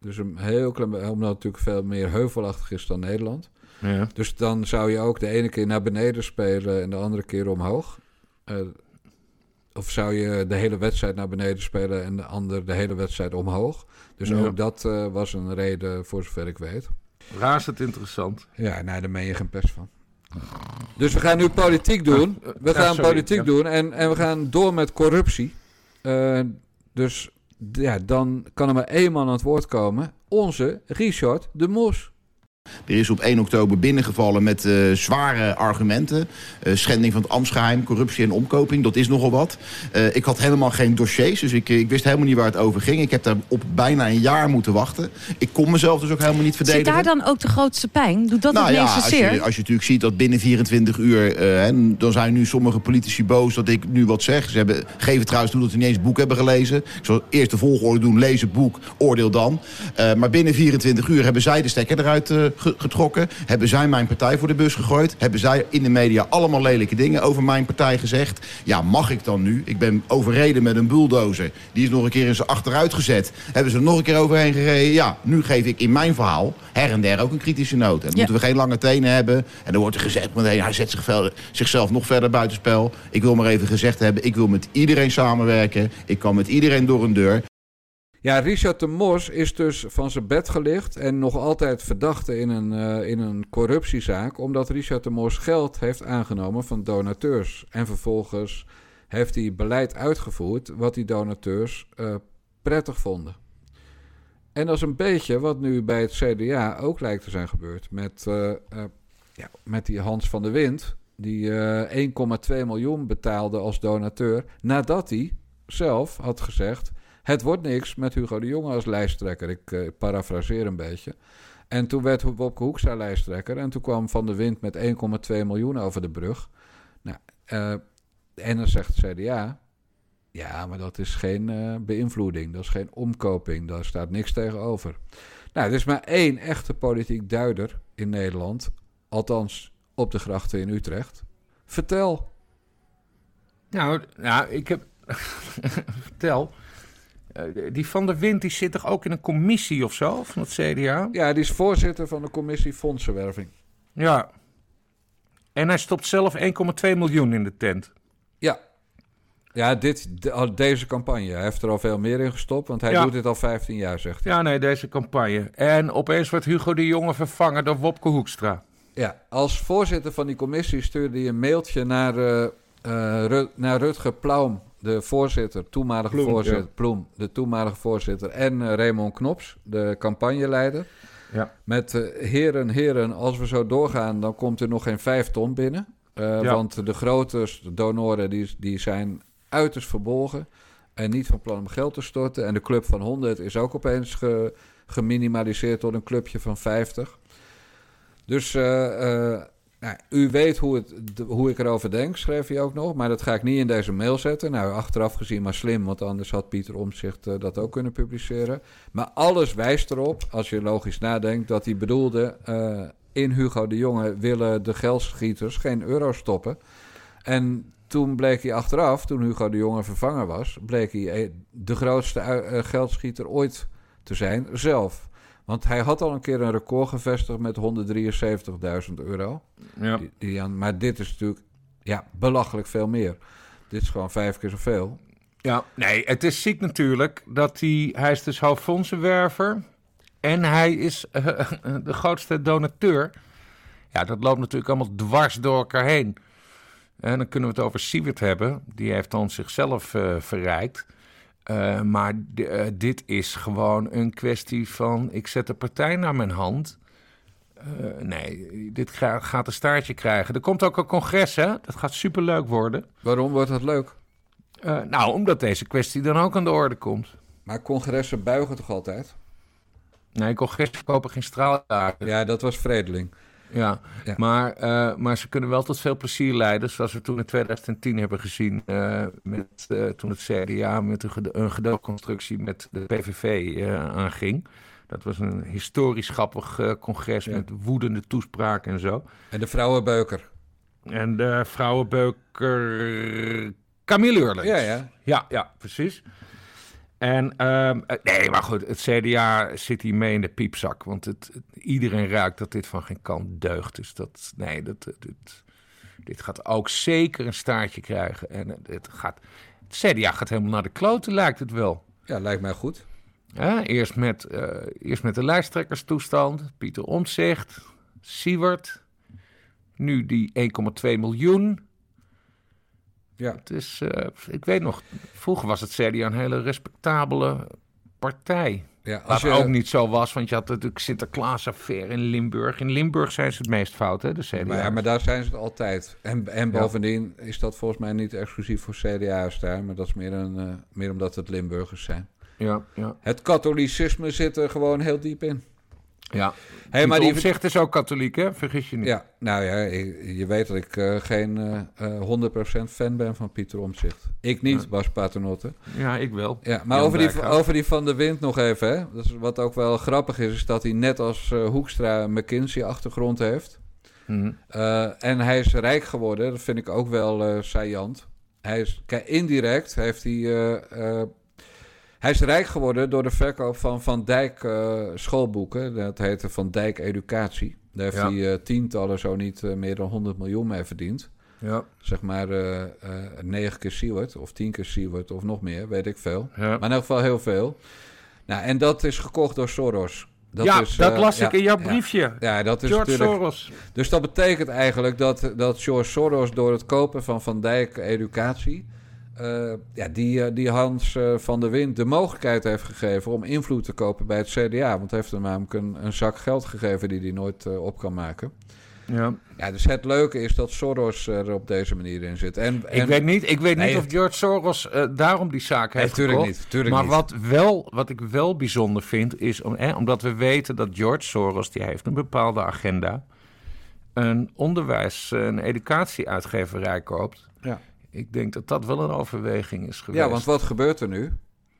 Speaker 1: Dus een heel klein, omdat het natuurlijk veel meer heuvelachtig is dan Nederland.
Speaker 2: Ja.
Speaker 1: Dus dan zou je ook de ene keer naar beneden spelen en de andere keer omhoog. Uh, of zou je de hele wedstrijd naar beneden spelen en de andere de hele wedstrijd omhoog. Dus ja. ook dat uh, was een reden, voor zover ik weet.
Speaker 2: Razend interessant.
Speaker 1: Ja, nou, daar meen je geen pers van. Dus we gaan nu politiek doen. We gaan politiek doen en, en we gaan door met corruptie. Uh, dus ja, dan kan er maar één man aan het woord komen. Onze Richard de Mos.
Speaker 6: Er is op 1 oktober binnengevallen met uh, zware argumenten. Uh, schending van het ambtsgeheim, corruptie en omkoping, dat is nogal wat. Uh, ik had helemaal geen dossiers, dus ik, ik, wist helemaal niet waar het over ging. Ik heb daar op bijna een jaar moeten wachten. Ik kon mezelf dus ook helemaal niet verdedigen.
Speaker 7: Zit daar dan ook de grootste pijn? Doet dat nou, het
Speaker 6: ja, als je, als je natuurlijk ziet dat binnen 24 uur... en dan zijn nu sommige politici boos dat ik nu wat zeg. Ze hebben, geven trouwens toe dat ze niet eens het boek hebben gelezen. Ik zal eerst de volgorde doen, lees het boek, oordeel dan. maar binnen 24 uur hebben zij de stekker eruit getrokken? Hebben zij mijn partij voor de bus gegooid? Hebben zij in de media allemaal lelijke dingen over mijn partij gezegd? Ja, mag ik dan nu? Ik ben overreden met een bulldozer. Die is nog een keer in zijn achteruit gezet. Hebben ze er nog een keer overheen gereden? Ja, nu geef ik in mijn verhaal her en der ook een kritische noot. En dan ja. moeten we geen lange tenen hebben. En dan wordt er gezegd meteen, hij zet zichzelf nog verder buitenspel. Ik wil maar even gezegd hebben, ik wil met iedereen samenwerken. Ik kan met iedereen door een deur.
Speaker 1: Ja, Richard de Mos is dus van zijn bed gelicht en nog altijd verdachte in een, uh, in een corruptiezaak, omdat Richard de Mos geld heeft aangenomen van donateurs. En vervolgens heeft hij beleid uitgevoerd wat die donateurs uh, prettig vonden. En dat is een beetje wat nu bij het CDA ook lijkt te zijn gebeurd met, uh, ja, met die Hans van der Wind, die 1,2 miljoen betaalde als donateur nadat hij zelf had gezegd het wordt niks met Hugo de Jonge als lijsttrekker. Ik uh, parafraseer een beetje. En toen werd Wopke Hoekstra lijsttrekker. En toen kwam Van de Wind met 1,2 miljoen over de brug. Nou, uh, en dan zegt CDA... Ja, maar dat is geen uh, beïnvloeding. Dat is geen omkoping. Daar staat niks tegenover. Nou, er is maar één echte politiek duider in Nederland. Althans, op de grachten in Utrecht. Vertel.
Speaker 2: Nou, nou ik heb... <laughs> Vertel. Uh, die Van der Wind die zit toch ook in een commissie of zo van het CDA?
Speaker 1: Ja, die is voorzitter van de commissie Fondsenwerving.
Speaker 2: Ja. En hij stopt zelf 1,2 miljoen in de tent.
Speaker 1: Ja. Ja, dit, deze campagne. Hij heeft er al veel meer in gestopt, want hij ja. doet dit al 15 jaar, zegt hij.
Speaker 2: Ja, nee, deze campagne. En opeens wordt Hugo de Jonge vervangen door Wopke Hoekstra.
Speaker 1: Ja, als voorzitter van die commissie stuurde hij een mailtje naar... Uh, uh, nou, Rutger Plaum, de voorzitter, toenmalige voorzitter, ja. Ploem, de toenmalige voorzitter, en uh, Raymond Knops, de campagneleider. Ja. Met uh, heren, heren, als we zo doorgaan, dan komt er nog geen vijf ton binnen. Ja. Want de grote donoren die, die zijn uiterst verbolgen en niet van plan om geld te storten. En de club van 100 is ook opeens ge, geminimaliseerd tot een clubje van 50. Dus nou, u weet hoe, hoe ik erover denk, schreef hij ook nog. Maar dat ga ik niet in deze mail zetten. Nou, achteraf gezien maar slim, want anders had Pieter Omzicht uh, dat ook kunnen publiceren. Maar alles wijst erop, als je logisch nadenkt, dat hij bedoelde... Uh, in Hugo de Jonge willen de geldschieters geen euro stoppen. En toen bleek hij achteraf, toen Hugo de Jonge vervangen was... bleek hij eh, de grootste geldschieter ooit te zijn, zelf. Want hij had al een keer een record gevestigd met 173.000 euro. Ja. Die, die aan, maar dit is natuurlijk ja, belachelijk veel meer. Dit is gewoon vijf keer zoveel.
Speaker 2: Ja, nee, het is ziek natuurlijk dat hij... Hij is dus hoofdfondsenwerver en hij is uh, de grootste donateur. Ja, dat loopt natuurlijk allemaal dwars door elkaar heen. En dan kunnen we het over Siewert hebben. Die heeft dan zichzelf uh, verrijkt. Uh, maar uh, dit is gewoon een kwestie van: ik zet de partij naar mijn hand. Uh, nee, dit gaat een staartje krijgen. Er komt ook een congres, hè? Dat gaat superleuk worden.
Speaker 1: Waarom wordt dat leuk?
Speaker 2: nou, omdat deze kwestie dan ook aan de orde komt.
Speaker 1: Maar congressen buigen toch altijd?
Speaker 2: Nee, congressen kopen geen straaljager.
Speaker 1: Ja, dat was Vredeling.
Speaker 2: Ja, Maar, uh, maar ze kunnen wel tot veel plezier leiden, zoals we toen in 2010 hebben gezien, uh, met, uh, toen het CDA met een, een gedeelconstructie met de PVV aanging. Dat was een historisch grappig congres met woedende toespraken en zo.
Speaker 1: En de vrouwenbeuker.
Speaker 2: En de vrouwenbeuker Camille Urlens.
Speaker 1: Ja, ja.
Speaker 2: Ja, ja, precies. En uh, nee, maar goed, het CDA zit hier mee in de piepzak. Want het, iedereen ruikt dat dit van geen kant deugt. Dus dat, nee, dat, dit, dit gaat ook zeker een staartje krijgen. En het, gaat, het CDA gaat helemaal naar de kloten, lijkt het wel.
Speaker 1: Ja, lijkt mij goed.
Speaker 2: eerst, met, uh, eerst met de lijsttrekkerstoestand, Pieter Omtzigt, Siewert. Nu die 1,2 miljoen. Ja. Het is, uh, ik weet nog, vroeger was het CDA een hele respectabele partij. Ja, als je... ook niet zo was, want je had natuurlijk Sinterklaas-affaire in Limburg. In Limburg zijn ze het meest fout, hè, de CDA.
Speaker 1: Maar, ja, maar daar zijn ze het altijd. En, en bovendien is dat volgens mij niet exclusief voor CDA's daar... maar dat is meer, een, uh, meer omdat het Limburgers zijn.
Speaker 2: Ja, ja.
Speaker 1: Het katholicisme zit er gewoon heel diep in.
Speaker 2: Ja, hey, maar die opzicht is ook katholiek, hè? Vergis je niet.
Speaker 1: Ja, nou ja, je, weet dat ik uh, geen uh, 100% fan ben van Pieter Omzicht. Ik niet, ja. Bas Paternotte.
Speaker 2: Ja, ik wel.
Speaker 1: Ja, maar over die, over die Van de Wind nog even, hè? Dat is, wat ook wel grappig is, is dat hij net als uh, Hoekstra McKinsey-achtergrond heeft. Mm. en hij is rijk geworden, dat vind ik ook wel saillant. Hij is, kijk, indirect heeft hij hij is rijk geworden door de verkoop van Van Dijk uh, schoolboeken. Dat heette Van Dijk Educatie. Daar heeft hij uh, tientallen, zo niet uh, meer dan 100 miljoen mee verdiend. Ja. Zeg maar negen keer Seward of tien keer Seward of nog meer, weet ik veel. Ja. Maar in elk geval heel veel. Nou, en dat is gekocht door Soros.
Speaker 2: Dat ja, is, dat las ik in jouw briefje.
Speaker 1: Ja, dat is
Speaker 2: George Soros.
Speaker 1: Dus dat betekent eigenlijk dat, dat George Soros door het kopen van Van Dijk Educatie uh, ja, die, uh, die Hans uh, van der Wind de mogelijkheid heeft gegeven om invloed te kopen bij het CDA. Want hij heeft hem namelijk een, een zak geld gegeven die hij nooit op kan maken. Ja. ja, dus het leuke is dat Soros er op deze manier in zit. En,
Speaker 2: en... Ik weet niet, ik weet niet of George Soros daarom die zaak heeft
Speaker 1: nee, tuurlijk niet, tuurlijk
Speaker 2: maar
Speaker 1: niet.
Speaker 2: Wat, wel, wat ik wel bijzonder vind, is om, omdat we weten dat George Soros, die heeft een bepaalde agenda, een onderwijs- en educatieuitgeverij koopt. Ja. Ik denk dat dat wel een overweging is geweest.
Speaker 1: Ja, want wat gebeurt er nu?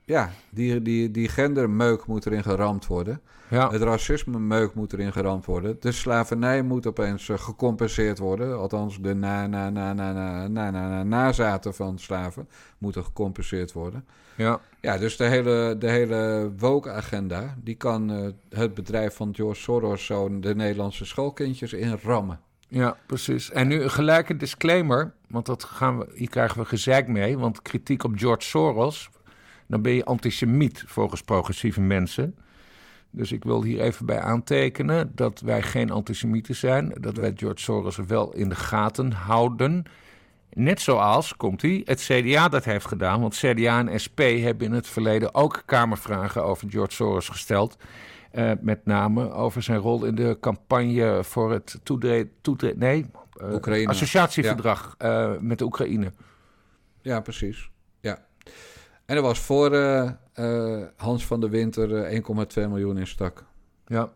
Speaker 1: Ja, die, die, die gendermeuk moet erin geramd worden. Ja. Het racisme-meuk moet erin geramd worden. De slavernij moet opeens uh, gecompenseerd worden. Althans, de na, na, na, na, na, na, na, na, nazaten van slaven moeten gecompenseerd worden. Ja, ja dus de hele, de hele woke-agenda... die kan uh, het bedrijf van George Soros zo de Nederlandse schoolkindjes inrammen.
Speaker 2: Ja, precies. En nu een disclaimer, want dat gaan we, hier krijgen we gezeik mee. Want kritiek op George Soros, dan ben je antisemiet volgens progressieve mensen. Dus ik wil hier even bij aantekenen dat wij geen antisemieten zijn. Dat wij George Soros wel in de gaten houden. Net zoals, komt hij, het CDA dat heeft gedaan. Want CDA en SP hebben in het verleden ook Kamervragen over George Soros gesteld. Uh, met name over zijn rol in de campagne voor het toetreden. nee, uh, associatieverdrag ja. uh, met de Oekraïne.
Speaker 1: Ja, precies. Ja. En er was voor Hans van der Winter 1,2 miljoen in stak.
Speaker 2: Ja.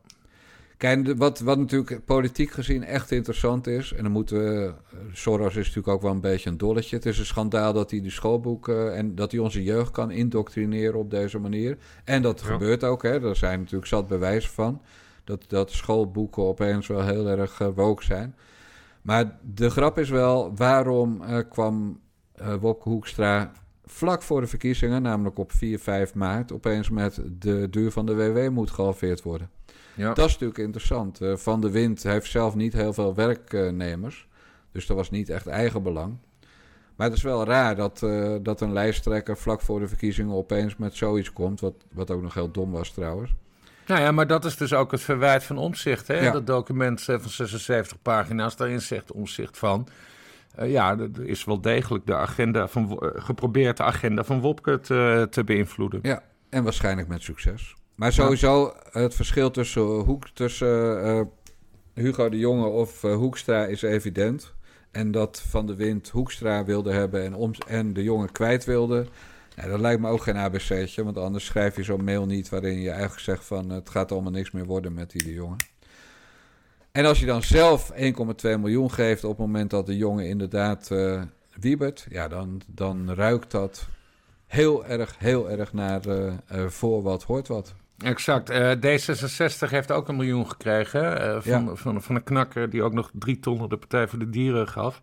Speaker 1: Kijk, wat, wat natuurlijk politiek gezien echt interessant is, en dan moeten we. Soros is natuurlijk ook wel een beetje een dolletje. Het is een schandaal dat hij de schoolboeken en dat hij onze jeugd kan indoctrineren op deze manier. En dat gebeurt ook, hè. Daar zijn natuurlijk zat bewijzen van. Dat, dat schoolboeken opeens wel heel erg uh, woke zijn. Maar de grap is wel, waarom uh, kwam uh, Wopke Hoekstra vlak voor de verkiezingen, namelijk op 4, 5 maart, opeens met de duur van de WW moet gehalveerd worden? Ja. Dat is natuurlijk interessant. Uh, Van de Wind heeft zelf niet heel veel werknemers. Dus dat was niet echt eigen belang. Maar het is wel raar dat, uh, dat een lijsttrekker vlak voor de verkiezingen opeens met zoiets komt. Wat, wat ook nog heel dom was trouwens.
Speaker 2: Nou ja, maar dat is dus ook het verwijt van omzicht. Hè? Ja. Dat document van 76 pagina's, daarin zegt omzicht van. Uh, ja, er is wel degelijk de agenda van, uh, geprobeerd de agenda van Wopke te, te beïnvloeden.
Speaker 1: Ja, en waarschijnlijk met succes. Maar sowieso het verschil tussen, Hoek, tussen uh, Hugo de Jonge of uh, Hoekstra is evident. En dat Van de Wind Hoekstra wilde hebben en, om, en de Jonge kwijt wilde... Dat lijkt me ook geen ABC'tje, want anders schrijf je zo'n mail niet... waarin je eigenlijk zegt van het gaat allemaal niks meer worden met die de Jonge. En als je dan zelf 1,2 miljoen geeft op het moment dat de jongen inderdaad uh, wiebert... ja, dan, dan ruikt dat heel erg, heel erg naar uh, voor wat hoort wat.
Speaker 2: Exact. Uh, D66 heeft ook een miljoen gekregen uh, van, ja. van, van, een knakker die ook nog drie ton naar de Partij voor de Dieren gaf.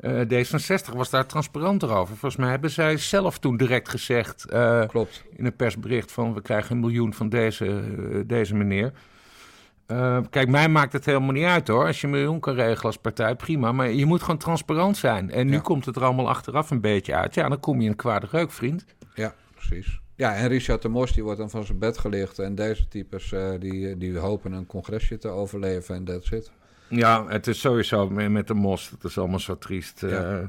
Speaker 2: Uh, D66 was daar transparanter over. Volgens mij hebben zij zelf toen direct gezegd
Speaker 1: Klopt.
Speaker 2: in een persbericht van we krijgen een miljoen van deze, deze meneer. kijk, mij maakt het helemaal niet uit hoor. Als je een miljoen kan regelen als partij, prima. Maar je moet gewoon transparant zijn. En nu ja. komt het er allemaal achteraf een beetje uit. Ja, dan kom je in een kwade reuk, vriend.
Speaker 1: Ja, precies. Ja, en Richard de Mos die wordt dan van zijn bed gelicht. En deze types uh, die, die hopen een congresje te overleven en that's it.
Speaker 2: Ja, het is sowieso met de Mos, het is allemaal zo triest. Ja. Uh,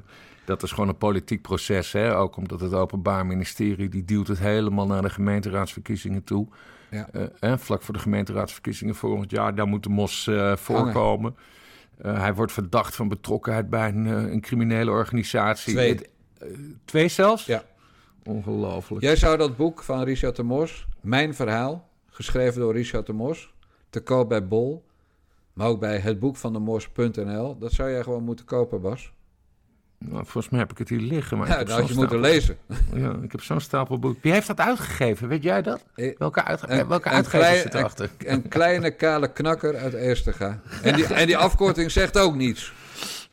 Speaker 2: dat is gewoon een politiek proces, hè? ook omdat het Openbaar Ministerie... die duwt het helemaal naar de gemeenteraadsverkiezingen toe. Ja. Uh, vlak voor de gemeenteraadsverkiezingen volgend jaar, daar moet de Mos voorkomen. hij wordt verdacht van betrokkenheid bij een, een criminele organisatie.
Speaker 1: Twee.
Speaker 2: Het, twee zelfs?
Speaker 1: Ja.
Speaker 2: Ongelooflijk.
Speaker 1: Jij zou dat boek van Richard de Mos, Mijn Verhaal, geschreven door Richard de Mos, te koop bij Bol, maar ook bij hetboekvandemos.nl, dat zou jij gewoon moeten kopen, Bas.
Speaker 2: Nou, volgens mij heb ik het hier liggen. Maar
Speaker 1: ja, dat had je moeten lezen.
Speaker 2: Ja, ik heb zo'n stapel boek. Wie heeft dat uitgegeven? Weet jij dat? Welke, uitge een, welke uitgever zit erachter?
Speaker 1: Een, een kleine kale knakker uit Eerstega. En die, <laughs> en die afkorting zegt ook niets.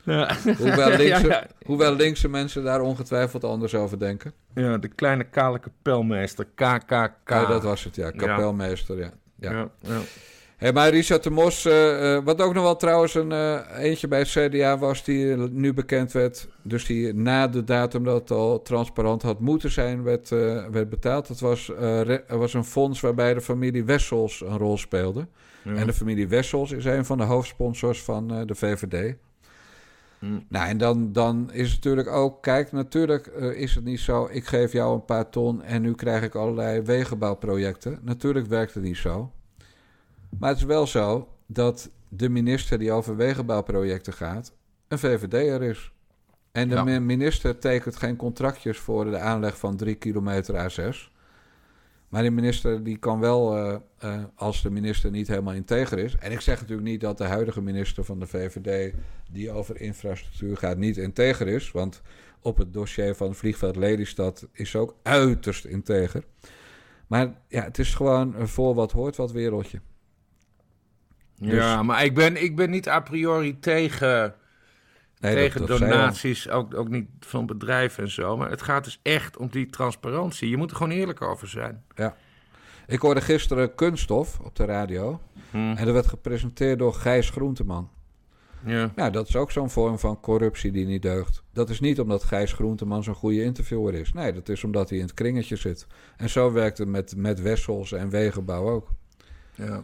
Speaker 1: Ja. Hoewel, linkse, <laughs> ja, ja. hoewel linkse mensen daar ongetwijfeld anders over denken.
Speaker 2: Ja, de kleine kale kapelmeester, KKK.
Speaker 1: Ja, dat was het, ja. Kapelmeester, ja. ja. Hey, maar Richard de Mos, uh, uh, wat ook nog wel trouwens een uh, eentje bij het CDA was... die nu bekend werd, dus die na de datum dat het al transparant had moeten zijn... werd, werd betaald. Dat was, er was een fonds waarbij de familie Wessels een rol speelde. En de familie Wessels is een van de hoofdsponsors van de VVD... Mm. Nou, en dan, dan is het natuurlijk ook, kijk, natuurlijk uh, is het niet zo, ik geef jou een paar ton en nu krijg ik allerlei wegenbouwprojecten. Natuurlijk werkt het niet zo. Maar het is wel zo dat de minister die over wegenbouwprojecten gaat, een VVD'er is. En de ja. minister tekent geen contractjes voor de aanleg van drie kilometer A6. Maar de minister die kan wel, uh, uh, als de minister niet helemaal integer is. En ik zeg natuurlijk niet dat de huidige minister van de VVD, die over infrastructuur gaat, niet integer is. Want op het dossier van vliegveld Lelystad is ook uiterst integer. Maar ja, het is gewoon een voor wat hoort wat wereldje.
Speaker 2: Dus... Ja, maar ik ben, ik ben niet a priori tegen Nee, tegen dat, dat donaties, ook, ook niet van bedrijven en zo. Maar het gaat dus echt om die transparantie. Je moet er gewoon eerlijk over zijn.
Speaker 1: Ja. Ik hoorde gisteren Kunststof op de radio. Hmm. En dat werd gepresenteerd door Gijs Groenteman. Ja. ja, dat is ook zo'n vorm van corruptie die niet deugt. Dat is niet omdat Gijs Groenteman zo'n goede interviewer is. Nee, dat is omdat hij in het kringetje zit. En zo werkt het met, met Wessels en Wegenbouw ook.
Speaker 2: Ja.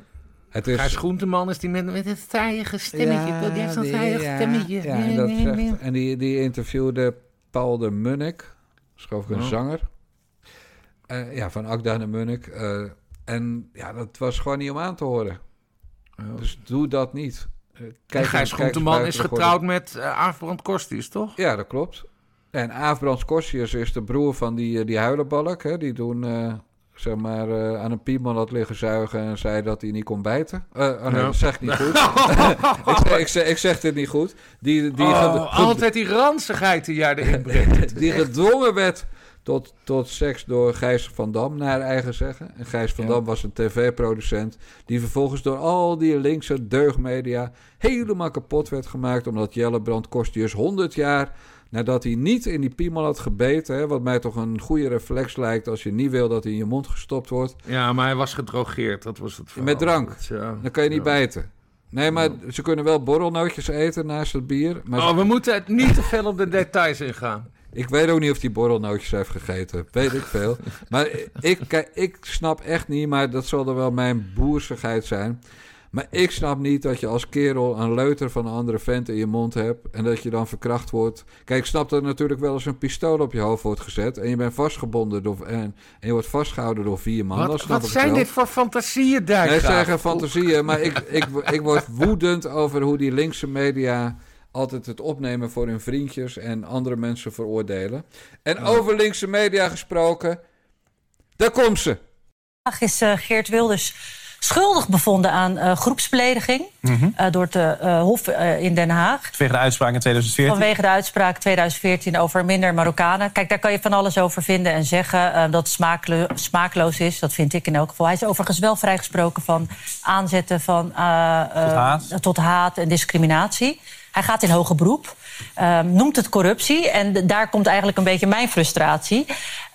Speaker 2: Het is... Gijs Groenteman is die met, met het saaie stemmetje. Ja, die heeft zo'n saaie stemmetje. Ja, nee,
Speaker 1: dat zegt, en die, die interviewde Paul de Munnik, schoof een oh. zanger. Uh, ja, van Akda de Munnik. Uh, en ja, dat was gewoon niet om aan te horen. Oh. Dus doe dat niet.
Speaker 2: Uh, kijk, Gijs Groenteman is getrouwd met uh, Aafbrand Korstius, toch?
Speaker 1: Ja, dat klopt. En Aafbrand Korstius is de broer van die, die huilenbalk. Hè? Die doen zeg maar, uh, aan een piemel had liggen zuigen en zei dat hij niet kon bijten. Uh, oh nee, dat zeg ik niet goed. <laughs> <laughs> ik, zeg, ik, zeg, ik, zeg dit niet goed. Die, die
Speaker 2: oh, altijd die ranzigheid die jij erin brengt. <laughs>
Speaker 1: die gedwongen werd tot, tot seks door Gijs van Dam, naar eigen zeggen. En Gijs van Dam was een tv-producent die vervolgens door al die linkse deugmedia helemaal kapot werd gemaakt... omdat Jelle Brand Kostius 100 jaar Nadat hij niet in die piemel had gebeten, hè, wat mij toch een goede reflex lijkt als je niet wil dat hij in je mond gestopt wordt.
Speaker 2: Ja, maar hij was gedrogeerd, dat was het
Speaker 1: verhaal. Met drank, ja. dan kan je niet bijten. Nee, maar ze kunnen wel borrelnootjes eten naast het bier. Maar
Speaker 2: oh, we moeten het niet te veel op de details ingaan. <laughs>
Speaker 1: Ik weet ook niet of hij borrelnootjes heeft gegeten. Weet ik veel. Maar ik, ik snap echt niet, maar dat zal er wel mijn boersigheid zijn. Maar ik snap niet dat je als kerel een leuter van een andere vent in je mond hebt en dat je dan verkracht wordt. Kijk, ik snap dat natuurlijk wel als een pistool op je hoofd wordt gezet en je bent vastgebonden door, en, en je wordt vastgehouden door vier man.
Speaker 2: Wat, wat zijn dit voor fantasieën, daar?
Speaker 1: Nee, zeggen fantasieën, maar ik, ik, ik word woedend over hoe die linkse media altijd het opnemen voor hun vriendjes en andere mensen veroordelen. En over linkse media gesproken, daar komt ze.
Speaker 7: Vandaag is uh, Geert Wilders schuldig bevonden aan uh, groepsbelediging mm door het uh, Hof in Den Haag.
Speaker 8: Vanwege de uitspraak in 2014?
Speaker 7: Vanwege de uitspraak 2014 over minder Marokkanen. Kijk, daar kan je van alles over vinden en zeggen dat het smaaklo smaakloos is. Dat vind ik in elk geval. Hij is overigens wel vrijgesproken van aanzetten van, tot haat. tot haat en discriminatie. Hij gaat in hoger beroep. Um, noemt het corruptie. En daar komt eigenlijk een beetje mijn frustratie.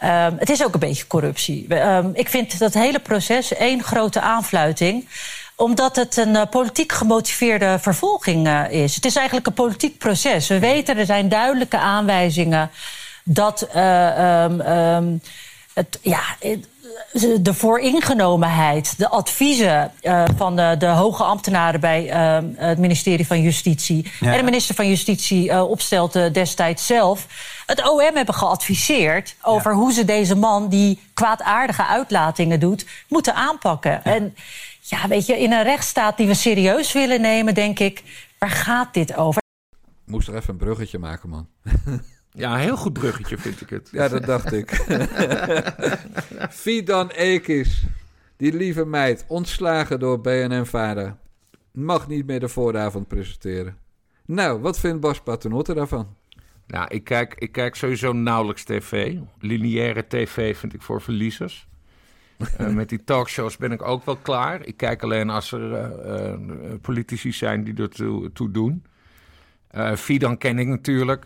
Speaker 7: Um, het is ook een beetje corruptie. Um, ik vind dat hele proces één grote aanfluiting omdat het een uh, politiek gemotiveerde vervolging uh, is. Het is eigenlijk een politiek proces. We weten, er zijn duidelijke aanwijzingen dat um, het, ja, de vooringenomenheid, de adviezen uh, van de, de, hoge ambtenaren bij uh, het ministerie van Justitie ja. en de minister van Justitie uh, opstelde destijds zelf, het OM hebben geadviseerd over ja. hoe ze deze man die kwaadaardige uitlatingen doet, moeten aanpakken. Ja. En ja, weet je, in een rechtsstaat die we serieus willen nemen, denk ik, waar gaat dit over?
Speaker 1: Ik moest er even een bruggetje maken, man. <laughs>
Speaker 2: Ja, een heel goed bruggetje vind ik het.
Speaker 1: Ja, dat dacht ik. <laughs> Fidan Ekis, die lieve meid, ontslagen door BNN-vader, mag niet meer de vooravond presenteren. Nou, wat vindt Bas Paternotte daarvan?
Speaker 2: Nou, ik kijk, ik kijk sowieso nauwelijks tv. Lineaire tv vind ik voor verliezers. uh, <laughs> met die talkshows ben ik ook wel klaar. Ik kijk alleen als er uh, uh, politici zijn die er toe, toe doen. Fidan ken ik natuurlijk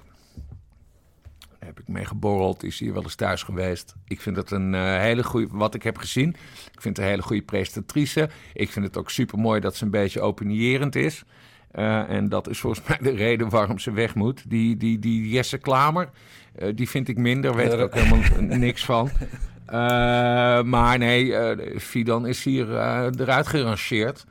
Speaker 2: heb ik mee geborreld, is hier wel eens thuis geweest. Ik vind het een uh, hele goede, wat ik heb gezien. Ik vind het een hele goede presentatrice. Ik vind het ook super mooi dat ze een beetje opinierend is. Uh, en dat is volgens <laughs> mij de reden waarom ze weg moet. Die, die, die Jesse Klamer, uh, die vind ik minder, weet ik ook helemaal niks van. maar nee, Fidan is hier eruit gerangeerd.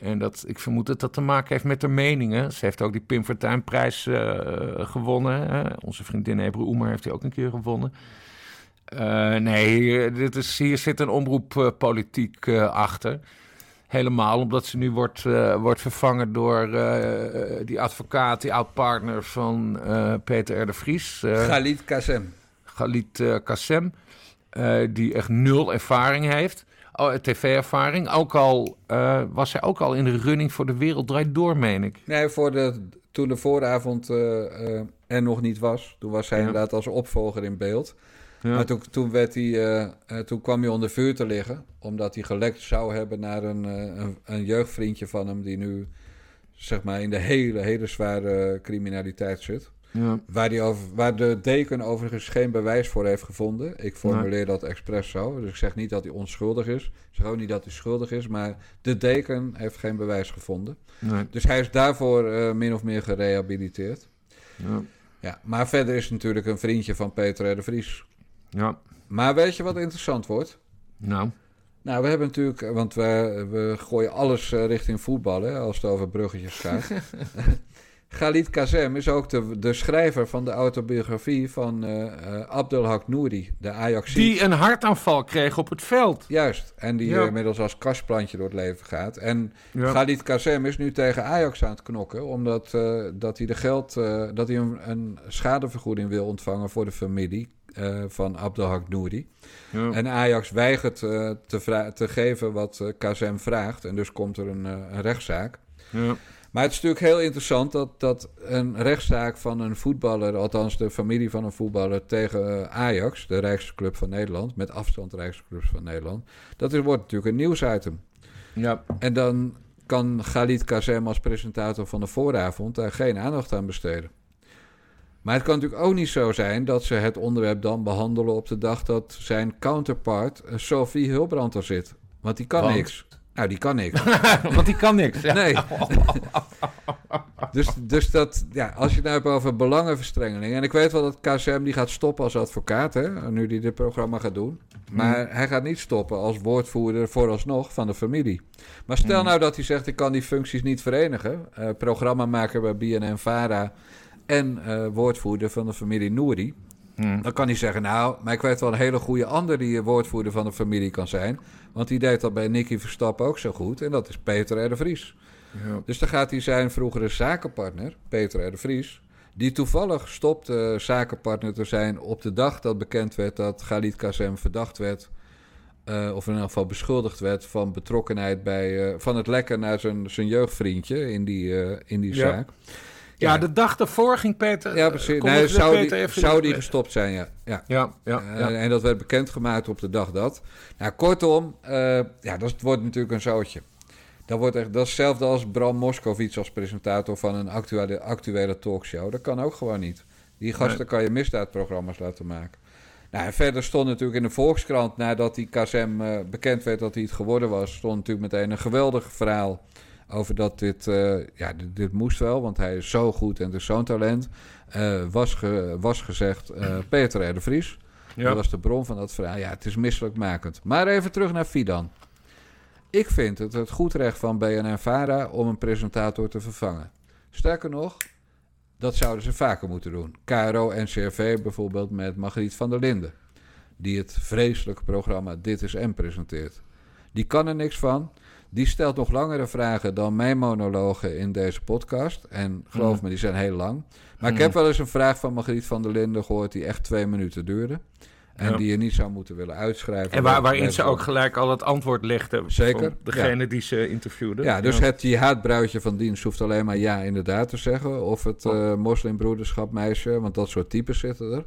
Speaker 2: En dat, ik vermoed dat dat te maken heeft met de meningen. Ze heeft ook die Pim Fortuyn-prijs uh, gewonnen. Hè? Onze vriendin Ebru Oemer heeft die ook een keer gewonnen. Uh, nee, dit is, hier zit een omroeppolitiek uh, achter. Helemaal omdat ze nu wordt, wordt vervangen door die advocaat, die oud-partner van Peter R. de Vries.
Speaker 1: Galit Kassem.
Speaker 2: Galit Kassem, die echt nul ervaring heeft tv-ervaring. Ook al uh, was hij ook al in de running voor de Wereld Draait Door, meen ik.
Speaker 1: Nee, voor de, toen de vooravond uh, er nog niet was. Toen was hij ja. inderdaad als opvolger in beeld. Ja. Maar toen, toen, werd hij, toen kwam hij onder vuur te liggen. Omdat hij gelekt zou hebben naar een, een, een jeugdvriendje van hem... die nu zeg maar in de hele, hele zware criminaliteit zit. Ja. Waar, die over, waar de deken overigens geen bewijs voor heeft gevonden. Ik formuleer dat expres zo. Dus ik zeg niet dat hij onschuldig is. Ik zeg ook niet dat hij schuldig is. Maar de deken heeft geen bewijs gevonden. Nee. Dus hij is daarvoor uh, min of meer gerehabiliteerd. Ja. ja. Maar verder is natuurlijk een vriendje van Peter R. de Vries. Ja. Maar weet je wat interessant wordt?
Speaker 2: Nou?
Speaker 1: Nou, we hebben natuurlijk, want we, we gooien alles richting voetbal, hè, als het over bruggetjes gaat. <laughs> Khalid Kazem is ook de, de schrijver van de autobiografie van uh, uh, Abdelhak Nouri, de Ajax.
Speaker 2: Die een hartaanval kreeg op het veld.
Speaker 1: Juist, en die ja. inmiddels als kastplantje door het leven gaat. En ja. Khalid Kazem is nu tegen Ajax aan het knokken, omdat uh, dat hij de geld, dat hij een, een, schadevergoeding wil ontvangen voor de familie van Abdelhak Nouri. Ja. En Ajax weigert te, te, geven wat Kazem vraagt, en dus komt er een, een rechtszaak.
Speaker 2: Ja.
Speaker 1: Maar het is natuurlijk heel interessant dat, dat een rechtszaak van een voetballer, althans de familie van een voetballer, tegen Ajax, de rijkste club van Nederland, met afstand rijkste club van Nederland, dat is, wordt natuurlijk een nieuwsitem.
Speaker 2: Ja.
Speaker 1: En dan kan Galit Kazem als presentator van de vooravond daar geen aandacht aan besteden. Maar het kan natuurlijk ook niet zo zijn dat ze het onderwerp dan behandelen op de dag dat zijn counterpart Sophie Hulbrand er zit. Want die kan
Speaker 2: Want?
Speaker 1: niks. Nou, die kan niks. <laughs>
Speaker 2: Want die kan niks. Ja.
Speaker 1: Nee. <laughs> dus, dus dat, ja, als je het nou hebt over belangenverstrengeling. En ik weet wel dat KCM die gaat stoppen als advocaat, hè, nu hij dit programma gaat doen. Maar
Speaker 2: Hmm.
Speaker 1: hij gaat niet stoppen als woordvoerder vooralsnog van de familie. Maar stel
Speaker 2: Hmm.
Speaker 1: nou dat hij zegt: ik kan die functies niet verenigen. Eh programmamaker bij BNN Vara en eh, woordvoerder van de familie Nouri.
Speaker 2: Hmm.
Speaker 1: Dan kan hij zeggen, nou, maar ik weet wel een hele goede ander die woordvoerder van de familie kan zijn. Want die deed dat bij Nicky Verstappen ook zo goed. En dat is Peter R. de Vries.
Speaker 2: Ja.
Speaker 1: Dus dan gaat hij zijn vroegere zakenpartner, Peter R. de Vries... die toevallig stopte zakenpartner te zijn op de dag dat bekend werd... dat Khalid Kazem verdacht werd... eh, of in ieder geval beschuldigd werd van betrokkenheid bij... eh, van het lekken naar zijn, zijn jeugdvriendje in die, eh, in die
Speaker 2: Ja.
Speaker 1: zaak.
Speaker 2: Ja, de dag daarvoor ging Peter...
Speaker 1: Ja, precies. Nee, zou,
Speaker 2: Peter
Speaker 1: die,
Speaker 2: even-
Speaker 1: zou die gestopt zijn, ja. ja.
Speaker 2: Ja, ja,
Speaker 1: Eh,
Speaker 2: ja.
Speaker 1: En dat werd bekendgemaakt op de dag dat. Nou, kortom, eh, ja, dat wordt natuurlijk een zootje. Dat, wordt echt, dat is hetzelfde als Bram Moskowitz als presentator van een actuele, actuele talkshow. Dat kan ook gewoon niet. Die gasten
Speaker 2: Nee.
Speaker 1: kan je misdaadprogramma's laten maken. Nou, en verder stond natuurlijk in de Volkskrant, nadat die KSM eh, bekend werd dat hij het geworden was, stond natuurlijk meteen een geweldig verhaal over dat dit, eh, ja, dit, dit moest wel, want hij is zo goed en het is zo'n talent. Eh, was, ge- was gezegd eh, Peter R. de Vries.
Speaker 2: Ja.
Speaker 1: Dat was de bron van dat verhaal. Ja, het is misselijkmakend. Maar even terug naar Fidan. Ik vind het het goed recht van BNN-Vara om een presentator te vervangen. Sterker nog, dat zouden ze vaker moeten doen. KRO en CRV bijvoorbeeld met Margriet van der Linden. Die het vreselijke programma Dit is M presenteert. Die kan er niks van. Die stelt nog langere vragen dan mijn monologen in deze podcast. En geloof
Speaker 2: Mm.
Speaker 1: me, die zijn heel lang. Maar ik
Speaker 2: Mm.
Speaker 1: heb wel eens een vraag van Margriet van der Linden gehoord... die echt twee minuten duurde. En
Speaker 2: Ja.
Speaker 1: die je niet zou moeten willen uitschrijven.
Speaker 2: En waar, waarin ze ook gelijk al het antwoord legde.
Speaker 1: Zeker,
Speaker 2: degene die ze interviewde.
Speaker 1: Ja, dus het jihadbruidje van dienst hoeft alleen maar ja inderdaad te zeggen. Of het eh moslimbroederschap meisje, want dat soort types zitten er.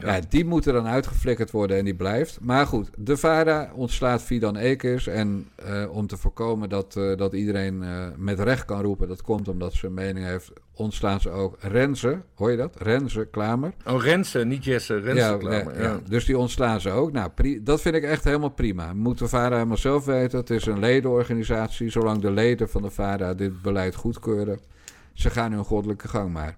Speaker 1: Ja. die moeten dan uitgeflikkerd worden en die blijft. Maar goed, de VARA ontslaat Fidan Ekers. En eh, om te voorkomen dat, eh, dat iedereen eh, met recht kan roepen... dat komt omdat ze een mening heeft, ontslaan ze ook Renze. Hoor je dat? Renze Klamer.
Speaker 2: Oh, Renze, niet Jesse. Renze
Speaker 1: Ja,
Speaker 2: Klamer,
Speaker 1: ja,
Speaker 2: ja.
Speaker 1: ja. Dus die ontslaan ze ook. Nou, dat vind ik echt helemaal prima. Moet de VARA helemaal zelf weten. Het is een ledenorganisatie. Zolang de leden van de VARA dit beleid goedkeuren... ze gaan hun goddelijke gang maar.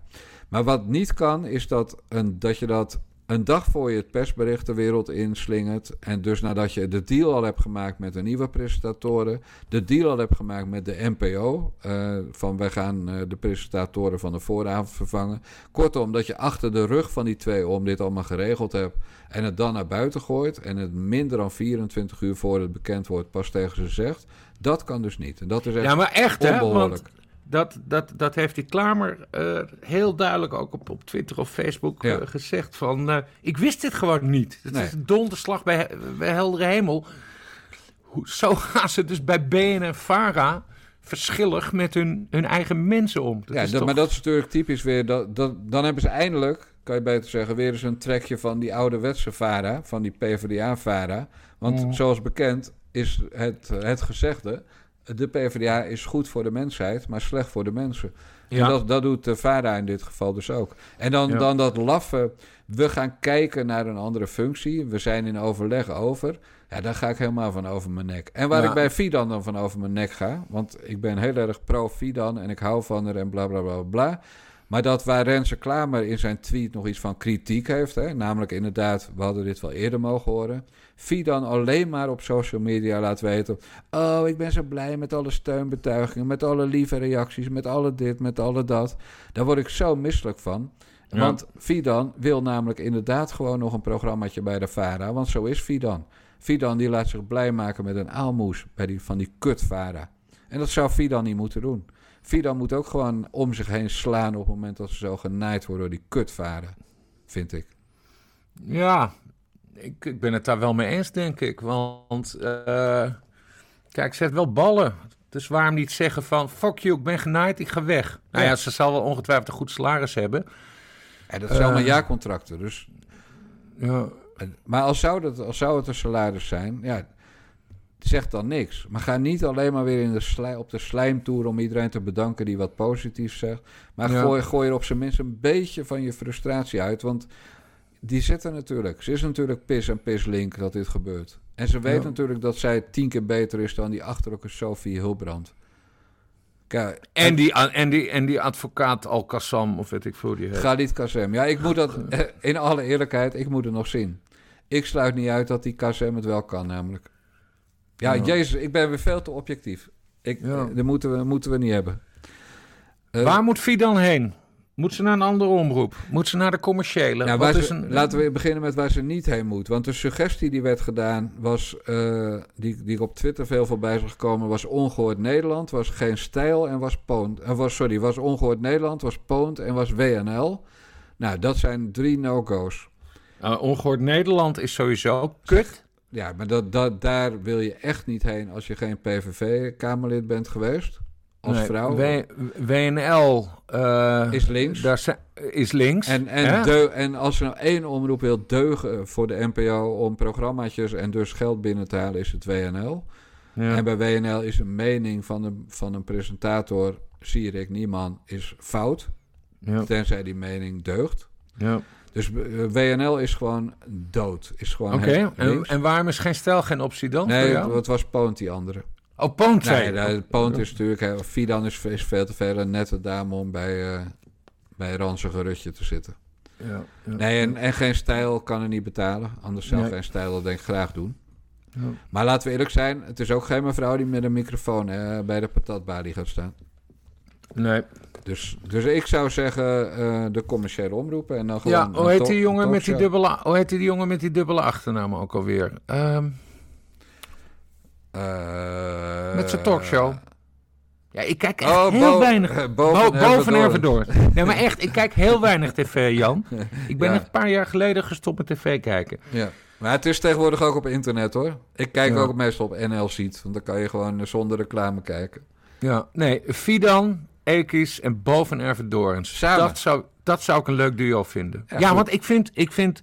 Speaker 1: Maar wat niet kan, is dat, een, dat je dat een dag voor je het persbericht de wereld inslingert... en dus nadat je de deal al hebt gemaakt met de nieuwe presentatoren... de deal al hebt gemaakt met de NPO... eh, van wij gaan eh, de presentatoren van de vooravond vervangen... Kortom, dat je achter de rug van die twee om dit allemaal geregeld hebt... en het dan naar buiten gooit... en het minder dan 24 uur voor het bekend wordt pas tegen ze zegt... dat kan dus niet. En dat is echt
Speaker 2: Ja, maar echt, hè?
Speaker 1: onbehoorlijk.
Speaker 2: Want dat, dat, dat heeft die Klamer eh, heel duidelijk ook op, op Twitter of Facebook
Speaker 1: Ja.
Speaker 2: eh, gezegd. Van, eh, ik wist dit gewoon niet. Het
Speaker 1: Nee.
Speaker 2: is een donderslag bij, bij heldere hemel. Hoe, zo gaan ze dus bij BN en Vara verschillig met hun, hun eigen mensen om. Dat
Speaker 1: ja,
Speaker 2: is
Speaker 1: dat,
Speaker 2: toch-
Speaker 1: maar dat is natuurlijk typisch weer... Dat, dat, dan hebben ze eindelijk, kan je beter zeggen... weer eens een trekje van die ouderwetse VARA... van die PvdA-VARA. Want
Speaker 2: Mm.
Speaker 1: zoals bekend is het, het gezegde... de PvdA is goed voor de mensheid, maar slecht voor de mensen.
Speaker 2: Ja.
Speaker 1: En dat, dat doet de VARA in dit geval dus ook. En dan,
Speaker 2: Ja.
Speaker 1: dan dat laffe... we gaan kijken naar een andere functie... we zijn in overleg over... Ja, daar ga ik helemaal van over mijn nek. En waar
Speaker 2: Ja.
Speaker 1: ik bij Fidan dan van over mijn nek ga... want ik ben heel erg pro-Fidan en ik hou van haar en bla bla bla bla... Maar dat waar Renze Klamer in zijn tweet nog iets van kritiek heeft, hè, namelijk inderdaad, we hadden dit wel eerder mogen horen. Dan alleen maar op social media laat weten: Oh, ik ben zo blij met alle steunbetuigingen, met alle lieve reacties, met alle dit, met alle dat. Daar word ik zo misselijk van. Want Fidan wil namelijk inderdaad gewoon nog een programmaatje bij de VARA. Want zo is Fidan. Fidan die laat zich blij maken met een aalmoes bij die, van die kut VARA. En dat zou Fidan niet moeten doen. Fidan moet ook gewoon om zich heen slaan op het moment dat ze zo genaaid worden door die kutvaren, vind ik.
Speaker 2: Ja, ik, ik ben het daar wel mee eens, denk ik. Want, uh, kijk, ze heeft wel ballen. Dus waarom niet zeggen van, fuck you, ik ben genaaid, ik ga weg. Nou ja, ze zal wel ongetwijfeld een goed salaris hebben.
Speaker 1: Ja, dat zijn allemaal jaarcontracten, dus... Ja. Maar als zou, dat, als zou het een salaris zijn, ja, zeg dan niks. Maar ga niet alleen maar weer in de op de slijmtoer om iedereen te bedanken die wat positiefs zegt. Maar gooi, gooi er op zijn minst een beetje van je frustratie uit. Want die zit er natuurlijk. Ze is natuurlijk pis en pis link dat dit gebeurt. En ze weet natuurlijk dat zij tien keer beter is dan die achterlijke Sophie Hulbrand.
Speaker 2: Kijk, en, die, en, die, en die advocaat Al-Qassam, of weet ik veel die heet.
Speaker 1: Khalid Qassem. Ja, ik moet dat, in alle eerlijkheid, ik moet het nog zien. Ik sluit niet uit dat die Qassem het wel kan, namelijk. Ja, Jezus, ik ben weer veel te objectief. Ik, ja. Dat moeten we, moeten we niet hebben.
Speaker 2: Uh, Waar moet Fidan heen? Moet ze naar een andere omroep? Moet ze naar de commerciële?
Speaker 1: Nou, Wat is een... Laten we beginnen met waar ze niet heen moet. Want de suggestie die werd gedaan, was, uh, die, die ik op Twitter veel voorbij zag komen, was ongehoord Nederland, was geen stijl en was Poont. Uh, was, sorry, was ongehoord Nederland, was Poont en was WNL. Nou, dat zijn drie no-go's.
Speaker 2: Uh, ongehoord Nederland is sowieso kut.
Speaker 1: Ja, maar dat, dat, daar wil je echt niet heen als je geen PVV-Kamerlid bent geweest. Als vrouw.
Speaker 2: W, WNL uh,
Speaker 1: is links.
Speaker 2: Daar is links.
Speaker 1: En, en, de, en als er nou één omroep wil deugen voor de NPO om programmaatjes en dus geld binnen te halen, is het WNL. Ja. En bij WNL is een mening van, de, van een presentator, Sierik Nieman, is fout. Ja. Tenzij die mening deugt. Ja. Dus eh, WNL is gewoon dood. Is gewoon
Speaker 2: Oké, en, en, waarom is geen stijl geen optie dan?
Speaker 1: Nee, het was Poont die andere.
Speaker 2: Oh,
Speaker 1: Nee, Poont is natuurlijk... Fidan is, is veel te veel een nette dame om bij, uh, bij ranzige Rutje te zitten. Ja, ja, nee, en, en, geen stijl kan er niet betalen. Anders zou geen stijl dat denk ik graag doen. Ja. Maar laten we eerlijk zijn, het is ook geen mevrouw die met een microfoon bij de patatbalie gaat staan.
Speaker 2: Nee.
Speaker 1: Dus, dus ik zou zeggen uh, de commerciële omroepen en dan gewoon...
Speaker 2: Ja, hoe heet, die jongen met die dubbele, hoe heet die jongen met die dubbele achternaam ook alweer? Um, uh, met zijn talkshow. Ja, ik kijk echt oh, heel weinig. boven, bo boven door. Nee, maar echt, ik kijk heel weinig tv, Jan. <laughs> Ik ben ja. echt een paar jaar geleden gestopt met tv kijken.
Speaker 1: Ja. Maar het is tegenwoordig ook op internet, hoor. Ik kijk ja. ook meestal op NL Ziet, want dan kan je gewoon zonder reclame kijken.
Speaker 2: Ja, nee, Fidan, Ekis en Boven Ervedorens. Dat zou, dat zou ik een leuk duo vinden. Ja, want ik vind, ik vind,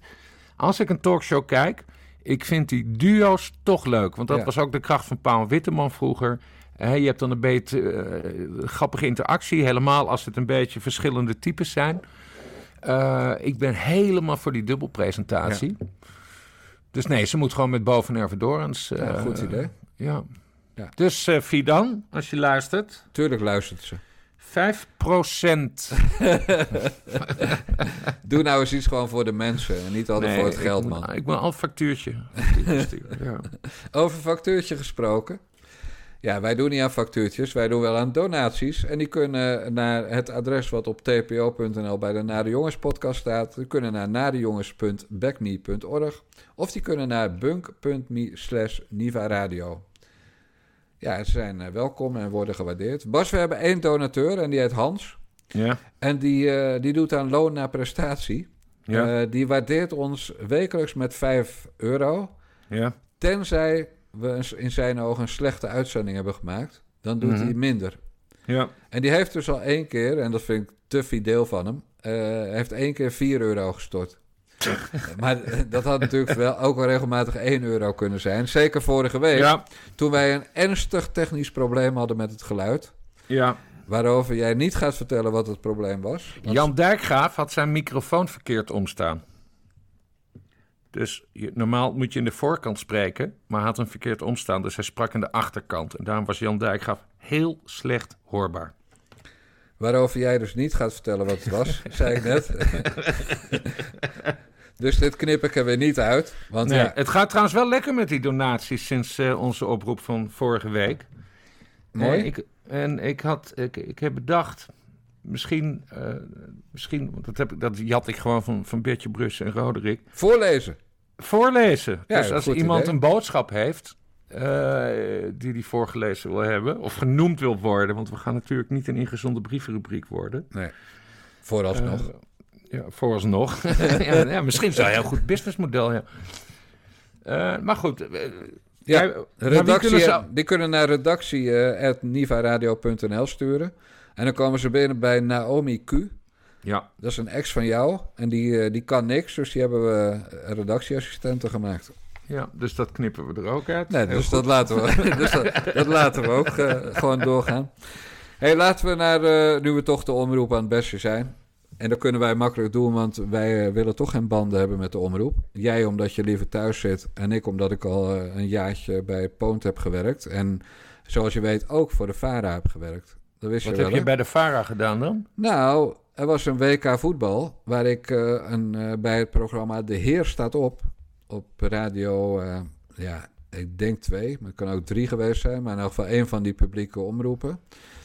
Speaker 2: als ik een talkshow kijk, ik vind die duo's toch leuk. Want dat was ook de kracht van Paul Witteman vroeger. je hebt dan een beetje uh, grappige interactie, helemaal als het een beetje verschillende types zijn. Uh, ik ben helemaal voor die dubbelpresentatie. Ja. Dus nee, ze moet gewoon met Boven Ervedorens.
Speaker 1: Uh, ja, goed idee.
Speaker 2: Ja. ja. Dus uh, Fidan, als je luistert.
Speaker 1: Tuurlijk luistert ze.
Speaker 2: 5 procent. <laughs>
Speaker 1: Doe nou eens iets gewoon voor de mensen en niet altijd voor het geld, man.
Speaker 2: ik ben al factuurtje. <laughs>
Speaker 1: ja. Over factuurtje gesproken. Ja, wij doen niet aan factuurtjes, wij doen wel aan donaties. En die kunnen naar het adres wat op tpo.nl bij de Nare Jongens podcast staat. Die kunnen naar nadejongens.backme.org of die kunnen naar bunk.me slash Niva Radio. Ja, ze zijn eh, welkom en worden gewaardeerd. Bas, we hebben één donateur en die heet Hans.
Speaker 2: Ja.
Speaker 1: En die, uh, die doet aan loon naar prestatie. Ja. Uh, die waardeert ons wekelijks met 5 euro.
Speaker 2: Ja.
Speaker 1: Tenzij we in zijn ogen een slechte uitzending hebben gemaakt. Dan doet mm -hmm. hij minder.
Speaker 2: Ja.
Speaker 1: En die heeft dus al één keer, en dat vind ik te fideel van hem... Uh, heeft één keer 4 euro gestort. Maar dat had natuurlijk wel ook wel regelmatig 1 euro kunnen zijn. Zeker vorige week, ja. toen wij een ernstig technisch probleem hadden met het geluid.
Speaker 2: Ja.
Speaker 1: Waarover jij niet gaat vertellen wat het probleem was.
Speaker 2: Jan Dijkgraaf had zijn microfoon verkeerd omstaan. Dus je, normaal moet je in de voorkant spreken, maar hij had hem verkeerd omstaan. Dus hij sprak in de achterkant. En daarom was Jan Dijkgraaf heel slecht hoorbaar.
Speaker 1: Waarover jij dus niet gaat vertellen wat het was, <laughs> zei ik net. dus dit knip ik er weer niet uit. Want
Speaker 2: nee,
Speaker 1: ja,
Speaker 2: Het gaat trouwens wel lekker met die donaties sinds uh, onze oproep van vorige week.
Speaker 1: Mooi.
Speaker 2: En ik, en ik, had, ik, ik heb bedacht, misschien, uh, misschien dat, heb, ik, dat jat ik gewoon van, van Bertje Brus en Roderick.
Speaker 1: Voorlezen.
Speaker 2: Voorlezen.
Speaker 1: Ja,
Speaker 2: dus als iemand
Speaker 1: idee.
Speaker 2: een boodschap heeft, uh, die die voorgelezen wil hebben, of genoemd wil worden, want we gaan natuurlijk niet een ingezonde brievenrubriek worden.
Speaker 1: Nee, vooralsnog.
Speaker 2: Uh, ja, vooralsnog. <laughs> ja, ja, misschien is dat een heel goed businessmodel, ja. Uh, maar goed.
Speaker 1: Ja,
Speaker 2: jij-
Speaker 1: redactie,
Speaker 2: kunnen ze-
Speaker 1: die kunnen naar redactie.nivaradio.nl sturen. En dan komen ze binnen bij Naomi Q.
Speaker 2: Ja,
Speaker 1: Dat is een ex van jou. En die, eh, die kan niks, dus die hebben we eh, redactieassistenten gemaakt.
Speaker 2: Ja, dus dat knippen we er ook uit.
Speaker 1: Nee, dus dat laten we, <laughs> dus dat, dat laten we ook eh, gewoon doorgaan. hey, laten we naar, eh, nu we toch de omroep aan het beste zijn. En dat kunnen wij makkelijk doen, want wij eh, willen toch geen banden hebben met de omroep. Jij omdat je liever thuis zit en ik omdat ik al een jaartje bij Poont heb gewerkt. En zoals je weet ook voor de VARA heb gewerkt. Dat wist
Speaker 2: Wat
Speaker 1: je
Speaker 2: heb je bij de VARA gedaan dan?
Speaker 1: Nou, er was een WK voetbal waar ik een, bij het programma De Heer staat op. Op radio, eh, ja, ik denk twee, maar het kan ook drie geweest zijn. Maar in elk geval één van die publieke omroepen.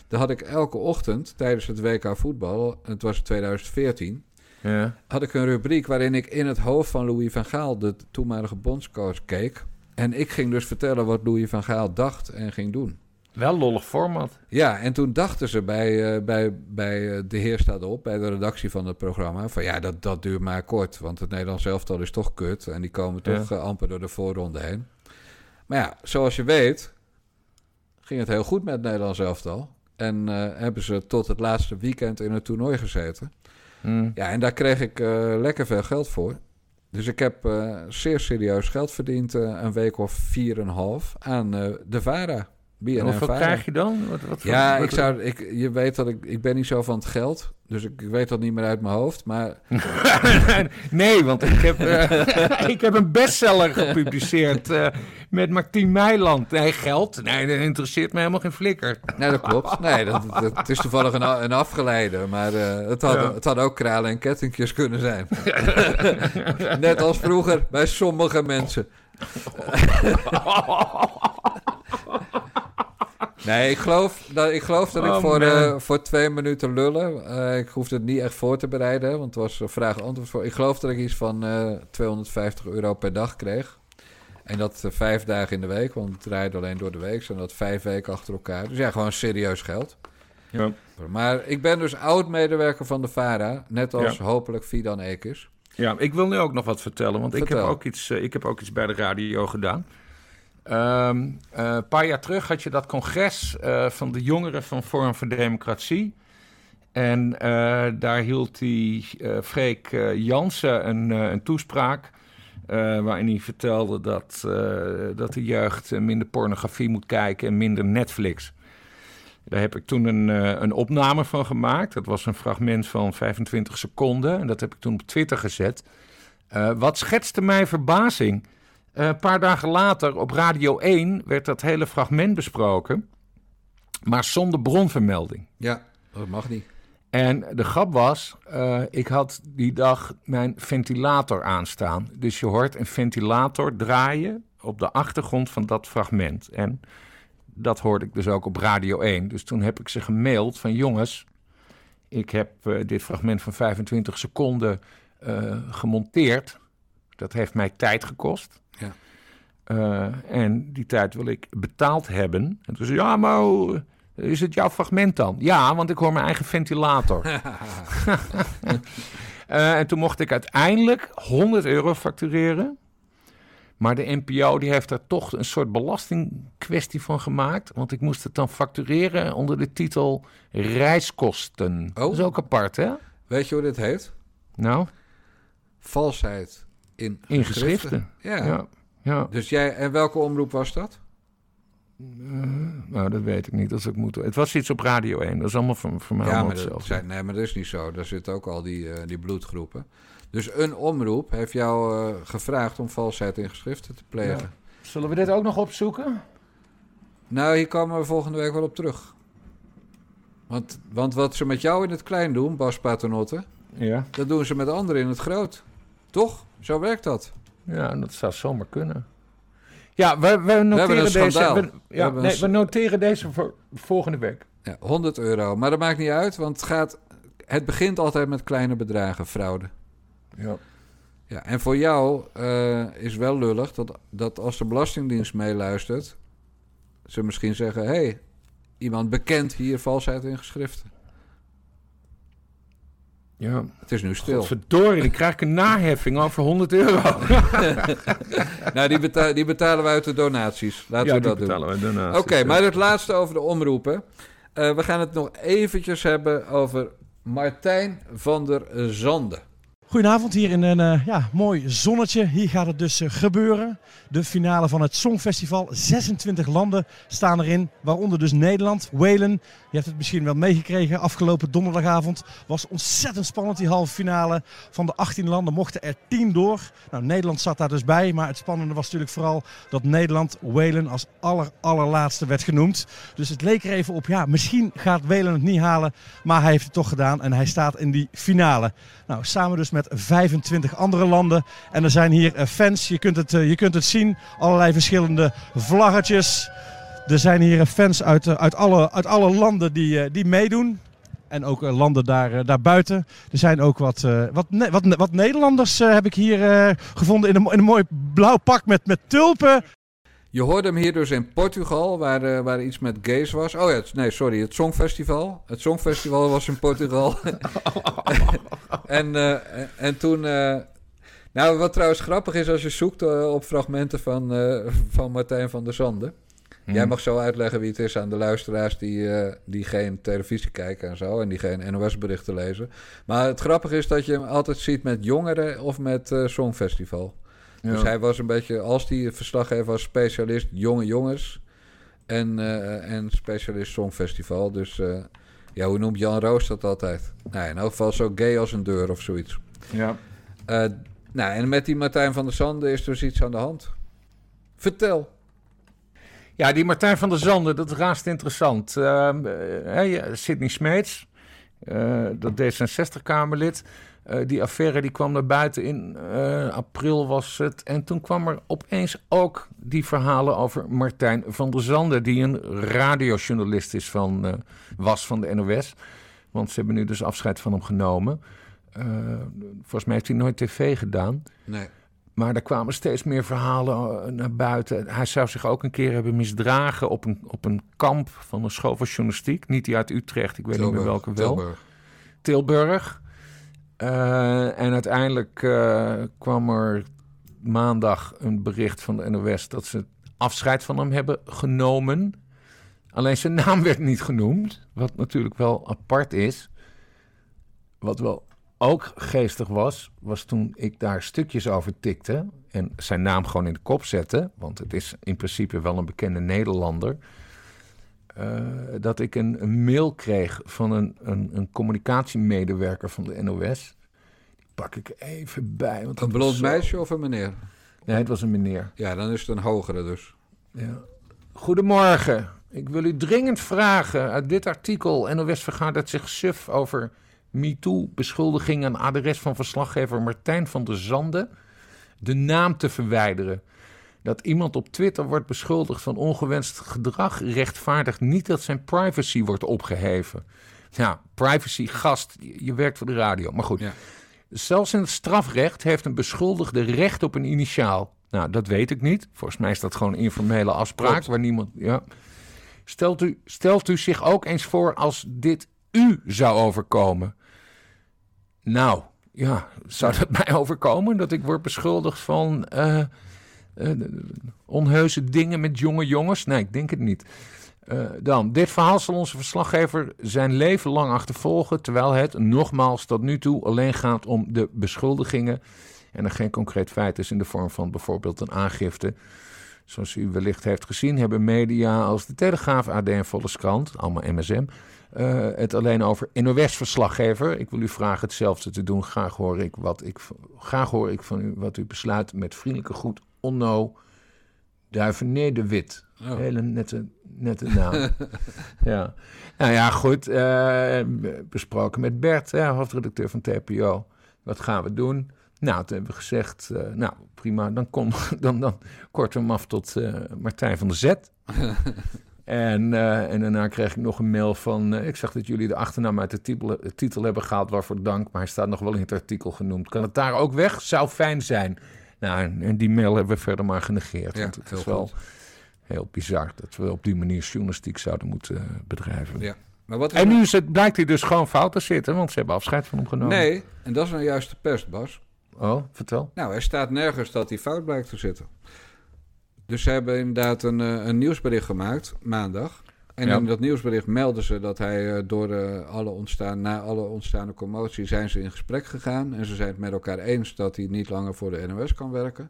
Speaker 1: Daar had ik elke ochtend tijdens het WK voetbal, het was 2014,
Speaker 2: Ja.
Speaker 1: had ik een rubriek waarin ik in het hoofd van Louis van Gaal, de toenmalige bondscoach, keek. En ik ging dus vertellen wat Louis van Gaal dacht en ging doen.
Speaker 2: Wel lollig format.
Speaker 1: Ja, en toen dachten ze bij, eh, bij, bij eh, De Heer staat op, bij de redactie van het programma, van ja, dat, dat duurt maar kort, want het Nederlands elftal is toch kut en die komen toch
Speaker 2: Ja.
Speaker 1: eh, amper door de voorronde heen. Maar ja, zoals je weet, ging het heel goed met het Nederlands elftal. En hebben ze tot het laatste weekend in het toernooi gezeten.
Speaker 2: Hm.
Speaker 1: Ja, en daar kreeg ik lekker veel geld voor. Dus ik heb zeer serieus geld verdiend, een week of vier en een half, aan de VARA. BNN
Speaker 2: En hoeveel krijg je dan? Wat, wat
Speaker 1: Ja,
Speaker 2: wat-
Speaker 1: ik zou, ik, je weet dat ik, ik ben niet zo van het geld, dus ik, ik weet dat niet meer uit mijn hoofd. Maar <laughs>
Speaker 2: nee, want ik heb, <laughs> ik heb een bestseller gepubliceerd eh, met Martien Meiland. Nee, geld? Nee, dat interesseert me helemaal geen flikker.
Speaker 1: nee, dat klopt. Nee, dat, dat, het is toevallig een, een afgeleide, maar eh, het, had,
Speaker 2: Ja.
Speaker 1: het had ook kralen en kettingjes kunnen zijn. <laughs> Net als vroeger bij sommige mensen. Nee, ik geloof dat ik, geloof dat ik
Speaker 2: Oh,
Speaker 1: voor, eh, voor twee minuten lullen. eh, ik hoefde het niet echt voor te bereiden, want het was vraag-antwoord voor. Ik geloof dat ik iets van eh 250 euro per dag kreeg. En dat vijf dagen in de week, want het draaide alleen door de week. Zijn dat vijf weken achter elkaar. Dus ja, gewoon serieus geld.
Speaker 2: Ja.
Speaker 1: Maar ik ben dus oud-medewerker van de VARA, net als
Speaker 2: Ja.
Speaker 1: hopelijk Fidan Ekers.
Speaker 2: Ja, ik wil nu ook nog wat vertellen, want ik heb, ook iets, ik heb ook iets bij de radio gedaan. Ehm, eh, een paar jaar terug had je dat congres eh, van de jongeren van Forum voor Democratie. En eh, daar hield die Freek Jansen een, een toespraak. waarin hij vertelde dat, dat de jeugd minder pornografie moet kijken en minder Netflix. Daar heb ik toen een, een opname van gemaakt. Dat was een fragment van 25 seconden. En dat heb ik toen op Twitter gezet. Wat schetste mij verbazing. Eh, een paar dagen later op Radio 1 werd dat hele fragment besproken. Maar zonder bronvermelding.
Speaker 1: Ja, dat mag niet.
Speaker 2: En de grap was, eh, ik had die dag mijn ventilator aanstaan. Dus je hoort een ventilator draaien op de achtergrond van dat fragment. En dat hoorde ik dus ook op Radio 1. Dus toen heb ik ze gemaild van jongens, ik heb eh, dit fragment van 25 seconden gemonteerd. Dat heeft mij tijd gekost.
Speaker 1: Ja.
Speaker 2: Eh, en die tijd wil ik betaald hebben. En toen zei ja, maar hoe- is het jouw fragment dan? Ja, want ik hoor mijn eigen ventilator. <laughs> <laughs> Eh, en toen mocht ik uiteindelijk 100 euro factureren. Maar de NPO die heeft daar toch een soort belastingkwestie van gemaakt. Want ik moest het dan factureren onder de titel reiskosten. Dat is ook apart, hè?
Speaker 1: Weet je hoe dit heet?
Speaker 2: Nou,
Speaker 1: Valsheid in,
Speaker 2: in
Speaker 1: geschriften.
Speaker 2: geschriften.
Speaker 1: Ja.
Speaker 2: Ja, ja.
Speaker 1: Dus jij, en welke omroep was dat?
Speaker 2: Nou, dat weet ik niet. Dat is ook moeten. Het was iets op Radio 1. Dat is allemaal voor, voor mij
Speaker 1: ja,
Speaker 2: allemaal
Speaker 1: maar dat,
Speaker 2: hetzelfde.
Speaker 1: zijn, nee, maar dat is niet zo. Daar zitten ook al die, eh, die bloedgroepen. Dus een omroep heeft jou eh, gevraagd om valsheid in geschriften te plegen.
Speaker 2: Zullen we dit ook nog opzoeken?
Speaker 1: Nou, hier komen we volgende week wel op terug. Want, want wat ze met jou in het klein doen, Bas Paternotte...
Speaker 2: Ja.
Speaker 1: dat doen ze met anderen in het groot. Toch? Zo werkt dat.
Speaker 2: Ja, dat zou zomaar kunnen. Ja, we, we noteren
Speaker 1: een
Speaker 2: deze. We,
Speaker 1: We
Speaker 2: ja,
Speaker 1: hebben
Speaker 2: nee,
Speaker 1: een
Speaker 2: we noteren deze voor volgende week.
Speaker 1: Ja, 100 euro. Maar dat maakt niet uit, want het, gaat, het begint altijd met kleine bedragen, fraude.
Speaker 2: Ja.
Speaker 1: Ja, en voor jou eh, is wel lullig dat, dat als de Belastingdienst meeluistert... ze misschien zeggen... hé, hey, iemand bekend hier valsheid in geschriften.
Speaker 2: Ja.
Speaker 1: Het is nu stil.
Speaker 2: Verdorie, dan krijg ik een naheffing over 100 euro. <laughs>
Speaker 1: nou, die, beta die betalen we uit de donaties. Laten
Speaker 2: ja,
Speaker 1: we
Speaker 2: die
Speaker 1: dat doen.
Speaker 2: betalen we donaties.
Speaker 1: Oké, maar het laatste over de omroepen. Eh, we gaan het nog eventjes hebben over Martijn van der Zanden.
Speaker 8: Goedenavond hier in een uh, ja, mooi zonnetje. Hier gaat het dus uh, gebeuren. De finale van het Songfestival. 26 landen staan erin, waaronder dus Nederland, Whalen. Je hebt het misschien wel meegekregen. Afgelopen donderdagavond was ontzettend spannend. Die halve finale van de 18 landen mochten er 10 door. Nou, Nederland zat daar dus bij. Maar het spannende was natuurlijk vooral dat Nederland Whalen als aller, allerlaatste werd genoemd. Dus het leek er even op, ja, misschien gaat Whalen het niet halen. Maar hij heeft het toch gedaan en hij staat in die finale. Nou, samen dus met 25 andere landen. En er zijn hier fans, je kunt het, je kunt het zien, allerlei verschillende vlaggetjes. Er zijn hier fans uit, uit, alle, uit alle landen die, die meedoen. En ook landen daar, daarbuiten. Er zijn ook wat, wat, wat, wat Nederlanders heb ik hier gevonden in een, in een mooi blauw pak met, met tulpen.
Speaker 1: Je hoorde hem hier dus in Portugal, waar, uh, waar iets met gays was. Oh ja, nee, sorry, het Songfestival. Het Songfestival was in Portugal. <laughs> en, uh, en toen... Uh, nou, wat trouwens grappig is als je zoekt op fragmenten van, van Martijn van der Zanden. Hmm. Jij mag zo uitleggen wie het is aan de luisteraars die, die geen televisie kijken en zo. En die geen NOS-berichten lezen. Maar het grappige is dat je hem altijd ziet met jongeren of met Songfestival. Ja. Dus hij was een beetje, als die verslaggever was, specialist jonge jongens en, uh, en specialist Songfestival. Dus uh, ja, hoe noemt Jan Roos dat altijd? Nou, in elk geval zo gay als een deur of zoiets.
Speaker 2: Ja.
Speaker 1: Uh, nou, en met die Martijn van der Zanden is dus iets aan de hand. Vertel.
Speaker 2: Ja, die Martijn van der Zanden, dat is raast interessant. hey, Sidney Smeets, dat D66-Kamerlid... Uh, die affaire die kwam naar buiten in uh, april was het. En toen kwam er opeens ook die verhalen over Martijn van der Zanden... die een radiojournalist is van, uh, was van de NOS. Want ze hebben nu dus afscheid van hem genomen. volgens mij heeft hij nooit tv gedaan.
Speaker 1: Nee.
Speaker 2: Maar er kwamen steeds meer verhalen naar buiten. Hij zou zich ook een keer hebben misdragen op een, op een kamp van een school van journalistiek. Niet die uit Utrecht, ik weet
Speaker 1: Tilburg,
Speaker 2: niet meer welke wel.
Speaker 1: Tilburg.
Speaker 2: Tilburg. Uh, en uiteindelijk uh, kwam er maandag een bericht van de NOS dat ze afscheid van hem hebben genomen. Alleen zijn naam werd niet genoemd, wat natuurlijk wel apart is. Wat wel ook geestig was, was toen ik daar stukjes over tikte en zijn naam gewoon in de kop zette, want het is in principe wel een bekende Nederlander. Uh, dat ik een, een, mail kreeg van een, een, een, communicatiemedewerker van de NOS. Die pak ik even bij. Want
Speaker 1: een blond zo... meisje of een meneer?
Speaker 2: Nee, het was een meneer.
Speaker 1: Ja, dan is het een hogere dus.
Speaker 2: Ja. Goedemorgen. Ik wil u dringend vragen. Uit dit artikel, NOS vergadert zich suf over MeToo-beschuldigingen aan adres van verslaggever Martijn van der Zanden. De naam te verwijderen. Dat iemand op Twitter wordt beschuldigd van ongewenst gedrag rechtvaardigt niet dat zijn privacy wordt opgeheven. Ja, privacy, gast, je werkt voor de radio. Maar goed,
Speaker 1: ja.
Speaker 2: zelfs in het strafrecht heeft een beschuldigde recht op een initiaal. Nou, dat weet ik niet. Volgens mij is dat gewoon een informele afspraak
Speaker 1: Klopt.
Speaker 2: waar niemand. Ja. Stelt, u, stelt u zich ook eens voor als dit u zou overkomen? Nou, ja, zou dat <laughs> mij overkomen? Dat ik word beschuldigd van. Uh, uh, onheuse dingen met jonge jongens? Nee, ik denk het niet. Uh, dan, dit verhaal zal onze verslaggever zijn leven lang achtervolgen, terwijl het, nogmaals, tot nu toe alleen gaat om de beschuldigingen en er geen concreet feit is in de vorm van bijvoorbeeld een aangifte. Zoals u wellicht heeft gezien, hebben media als de Telegraaf, AD en Volkskrant, allemaal MSM, uh, het alleen over NOS-verslaggever. Ik wil u vragen hetzelfde te doen. Graag hoor ik, wat ik, graag hoor ik van u wat u besluit met vriendelijke groet Onno de Wit. Oh. Hele nette, nette naam. <laughs> ja. Nou ja, goed. Uh, besproken met Bert, hè, hoofdredacteur van TPO. Wat gaan we doen? Nou, toen hebben we gezegd, uh, nou prima, dan, kom, <laughs> dan, dan hem af tot uh, Martijn van der Zet. <laughs> en, uh, en daarna kreeg ik nog een mail van, ik zag dat jullie de achternaam uit de titel, titel hebben gehaald, waarvoor dank, maar hij staat nog wel in het artikel genoemd. Kan het daar ook weg? Zou fijn zijn. Nou, en die mail hebben we verder maar genegeerd.
Speaker 1: Ja,
Speaker 2: want het
Speaker 1: is
Speaker 2: wel heel bizar dat we op die manier journalistiek zouden moeten bedrijven.
Speaker 1: Ja. Maar wat
Speaker 2: en nu is het, blijkt hij dus gewoon fout te zitten, want ze hebben afscheid van hem genomen.
Speaker 1: Nee, en dat is nou juist de pest, Bas.
Speaker 2: Oh, vertel.
Speaker 1: Nou, er staat nergens dat hij fout blijkt te zitten. Dus ze hebben inderdaad een, eh, een nieuwsbericht gemaakt, maandag. En in dat nieuwsbericht melden ze dat hij uh, door uh, alle ontstaan, na alle ontstaande commotie zijn ze in gesprek gegaan. En ze zijn het met elkaar eens dat hij niet langer voor de NOS kan werken.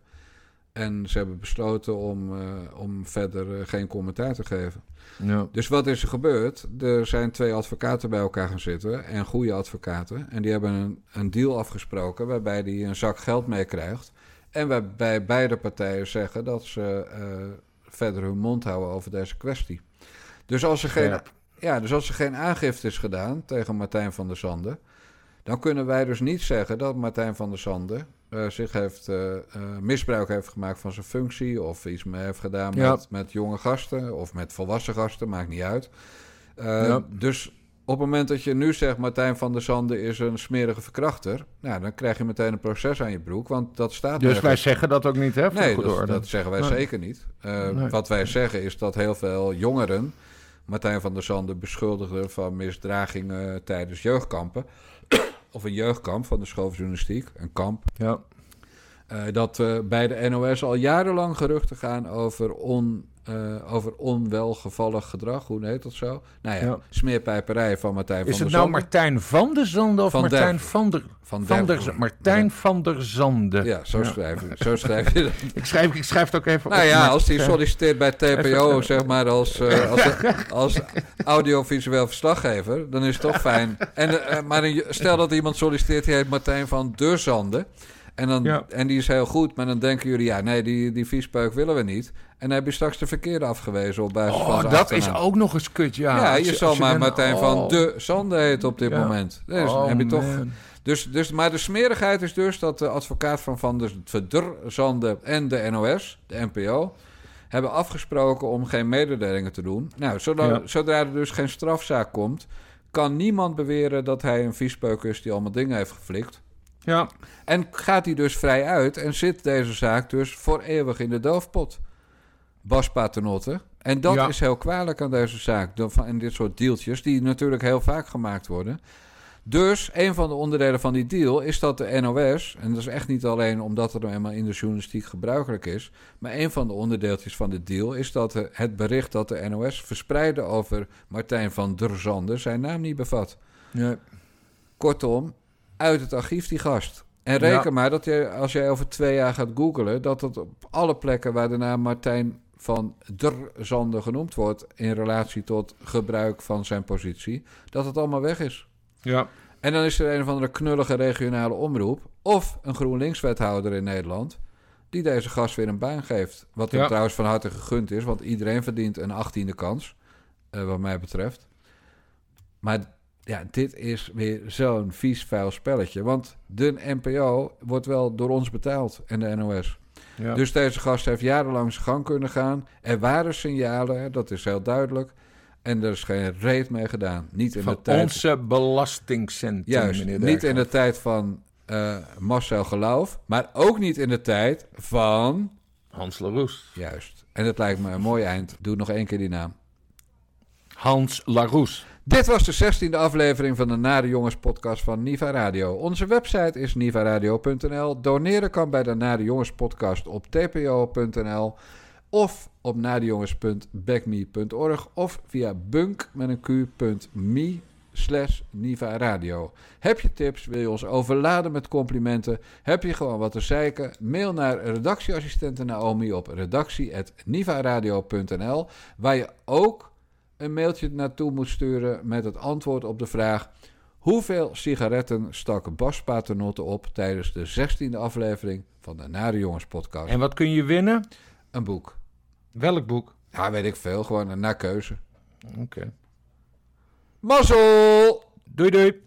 Speaker 1: En ze hebben besloten om, uh, om verder geen commentaar te geven. Ja. Dus wat is er gebeurd? Er zijn twee advocaten bij elkaar gaan zitten. En goede advocaten. En die hebben een, een deal afgesproken waarbij hij een zak geld meekrijgt. En waarbij beide partijen zeggen dat ze verder hun mond houden over deze kwestie. Dus als er geen, ja, dus als er geen aangifte is gedaan tegen Martijn van der Zanden. Dan kunnen wij dus niet zeggen dat Martijn van der Zanden uh, zich heeft uh, uh, misbruik heeft gemaakt van zijn functie. Of iets mee heeft gedaan ja. met, met jonge gasten. Of met volwassen gasten, maakt niet uit. Ja. Dus op het moment dat je nu zegt... Martijn van der Zanden is een smerige verkrachter... Nou, dan krijg je meteen een proces aan je broek. Want dat staat
Speaker 2: Dus wij zeggen dat ook niet, hè?
Speaker 1: Nee, dat, dat, zeggen wij nee. zeker niet. Nee. Wat wij zeggen is dat heel veel jongeren... Martijn van der Zanden beschuldigden van misdragingen tijdens jeugdkampen <coughs> of een jeugdkamp van de schooljournalistiek, een kamp.
Speaker 2: Ja.
Speaker 1: Uh, dat uh, bij de NOS al jarenlang geruchten gaan over, on, uh, over onwelgevallig gedrag. Hoe heet dat zo? Nou ja, ja. smeerpijperij van Martijn
Speaker 2: Is
Speaker 1: van der Zanden.
Speaker 2: Is het nou Martijn van der Zanden of van Martijn der, van der... Van, van der, der Martijn van der Zanden.
Speaker 1: Ja, zo schrijf, je, zo schrijf je dat. <laughs>
Speaker 2: ik, schrijf, ik schrijf het ook even
Speaker 1: nou op. Nou ja, als hij solliciteert bij TPO, zeg maar, als, <laughs> als, als audiovisueel verslaggever, dan is het toch fijn. En, maar stel dat iemand solliciteert, die heet Martijn van der Zanden. En, dan, ja. en die is heel goed, maar dan denken jullie, ja, nee, die, die viespeuk willen we niet. En dan heb je straks de verkeerde afgewezen op basis
Speaker 2: oh,
Speaker 1: van
Speaker 2: dat
Speaker 1: achternaam.
Speaker 2: is ook nog eens kut, ja.
Speaker 1: Ja, je zal maar Martijn oh. van de Zande heet op dit ja. moment. Dus
Speaker 2: oh,
Speaker 1: heb je toch...
Speaker 2: man.
Speaker 1: Dus, dus, maar de smerigheid is dus dat de advocaat van Van der Zande en de NOS, de NPO, hebben afgesproken om geen mededelingen te doen. Nou, zodra, ja. zodra er dus geen strafzaak komt, kan niemand beweren dat hij een viespeuk is die allemaal dingen heeft geflikt.
Speaker 2: Ja.
Speaker 1: En gaat hij dus vrij uit en zit deze zaak dus voor eeuwig in de doofpot. Bas Paternotte. En dat ja. is heel kwalijk aan deze zaak. En dit soort deeltjes, die natuurlijk heel vaak gemaakt worden. Dus een van de onderdelen van die deal is dat de NOS, en dat is echt niet alleen omdat het nou eenmaal in de journalistiek gebruikelijk is, maar een van de onderdeeltjes van de deal is dat het bericht dat de NOS verspreidde over Martijn van der Zanden zijn naam niet bevat.
Speaker 2: Nee.
Speaker 1: Kortom, uit het archief die gast. En reken ja. maar dat je, als jij over twee jaar gaat googlen, dat het op alle plekken waar de naam Martijn van der Zanden genoemd wordt in relatie tot gebruik van zijn positie, dat het allemaal weg is.
Speaker 2: Ja.
Speaker 1: En dan is er een of andere knullige regionale omroep of een GroenLinks-wethouder in Nederland die deze gast weer een baan geeft. Wat hem ja. trouwens van harte gegund is, want iedereen verdient een achttiende kans, uh, wat mij betreft. Maar ja, dit is weer zo'n vies, vuil spelletje. Want de NPO wordt wel door ons betaald en de NOS. Ja. Dus deze gast heeft jarenlang zijn gang kunnen gaan. Er waren signalen, dat is heel duidelijk. En er is geen reet mee gedaan. Niet in
Speaker 2: van
Speaker 1: de tijd...
Speaker 2: onze belastingcenten,
Speaker 1: Juist,
Speaker 2: meneer
Speaker 1: niet in de tijd van uh, Marcel Geloof. Maar ook niet in de tijd van...
Speaker 2: Hans Laroes.
Speaker 1: Juist. En het lijkt me een mooi eind. Doe nog één keer die naam.
Speaker 2: Hans Laroes.
Speaker 1: Dit was de 16e aflevering van de Nare Jongens podcast van Niva Radio. Onze website is nivaradio.nl. Doneren kan bij de Nare Jongens podcast op tpo.nl of op nadejongens.backme.org of via bunk met een q.me slash Niva Radio. Heb je tips? Wil je ons overladen met complimenten? Heb je gewoon wat te zeiken? Mail naar redactieassistente Naomi op redactie.nivaradio.nl waar je ook een mailtje naartoe moet sturen met het antwoord op de vraag... Hoeveel sigaretten stak Bas Paternotte op tijdens de 16e aflevering van de Nare Jongens podcast?
Speaker 2: En wat kun je winnen?
Speaker 1: Een boek.
Speaker 2: Welk boek?
Speaker 1: Ja, weet ik veel. Gewoon naar keuze.
Speaker 2: Oké.
Speaker 1: Mazzel!
Speaker 2: Doei doei.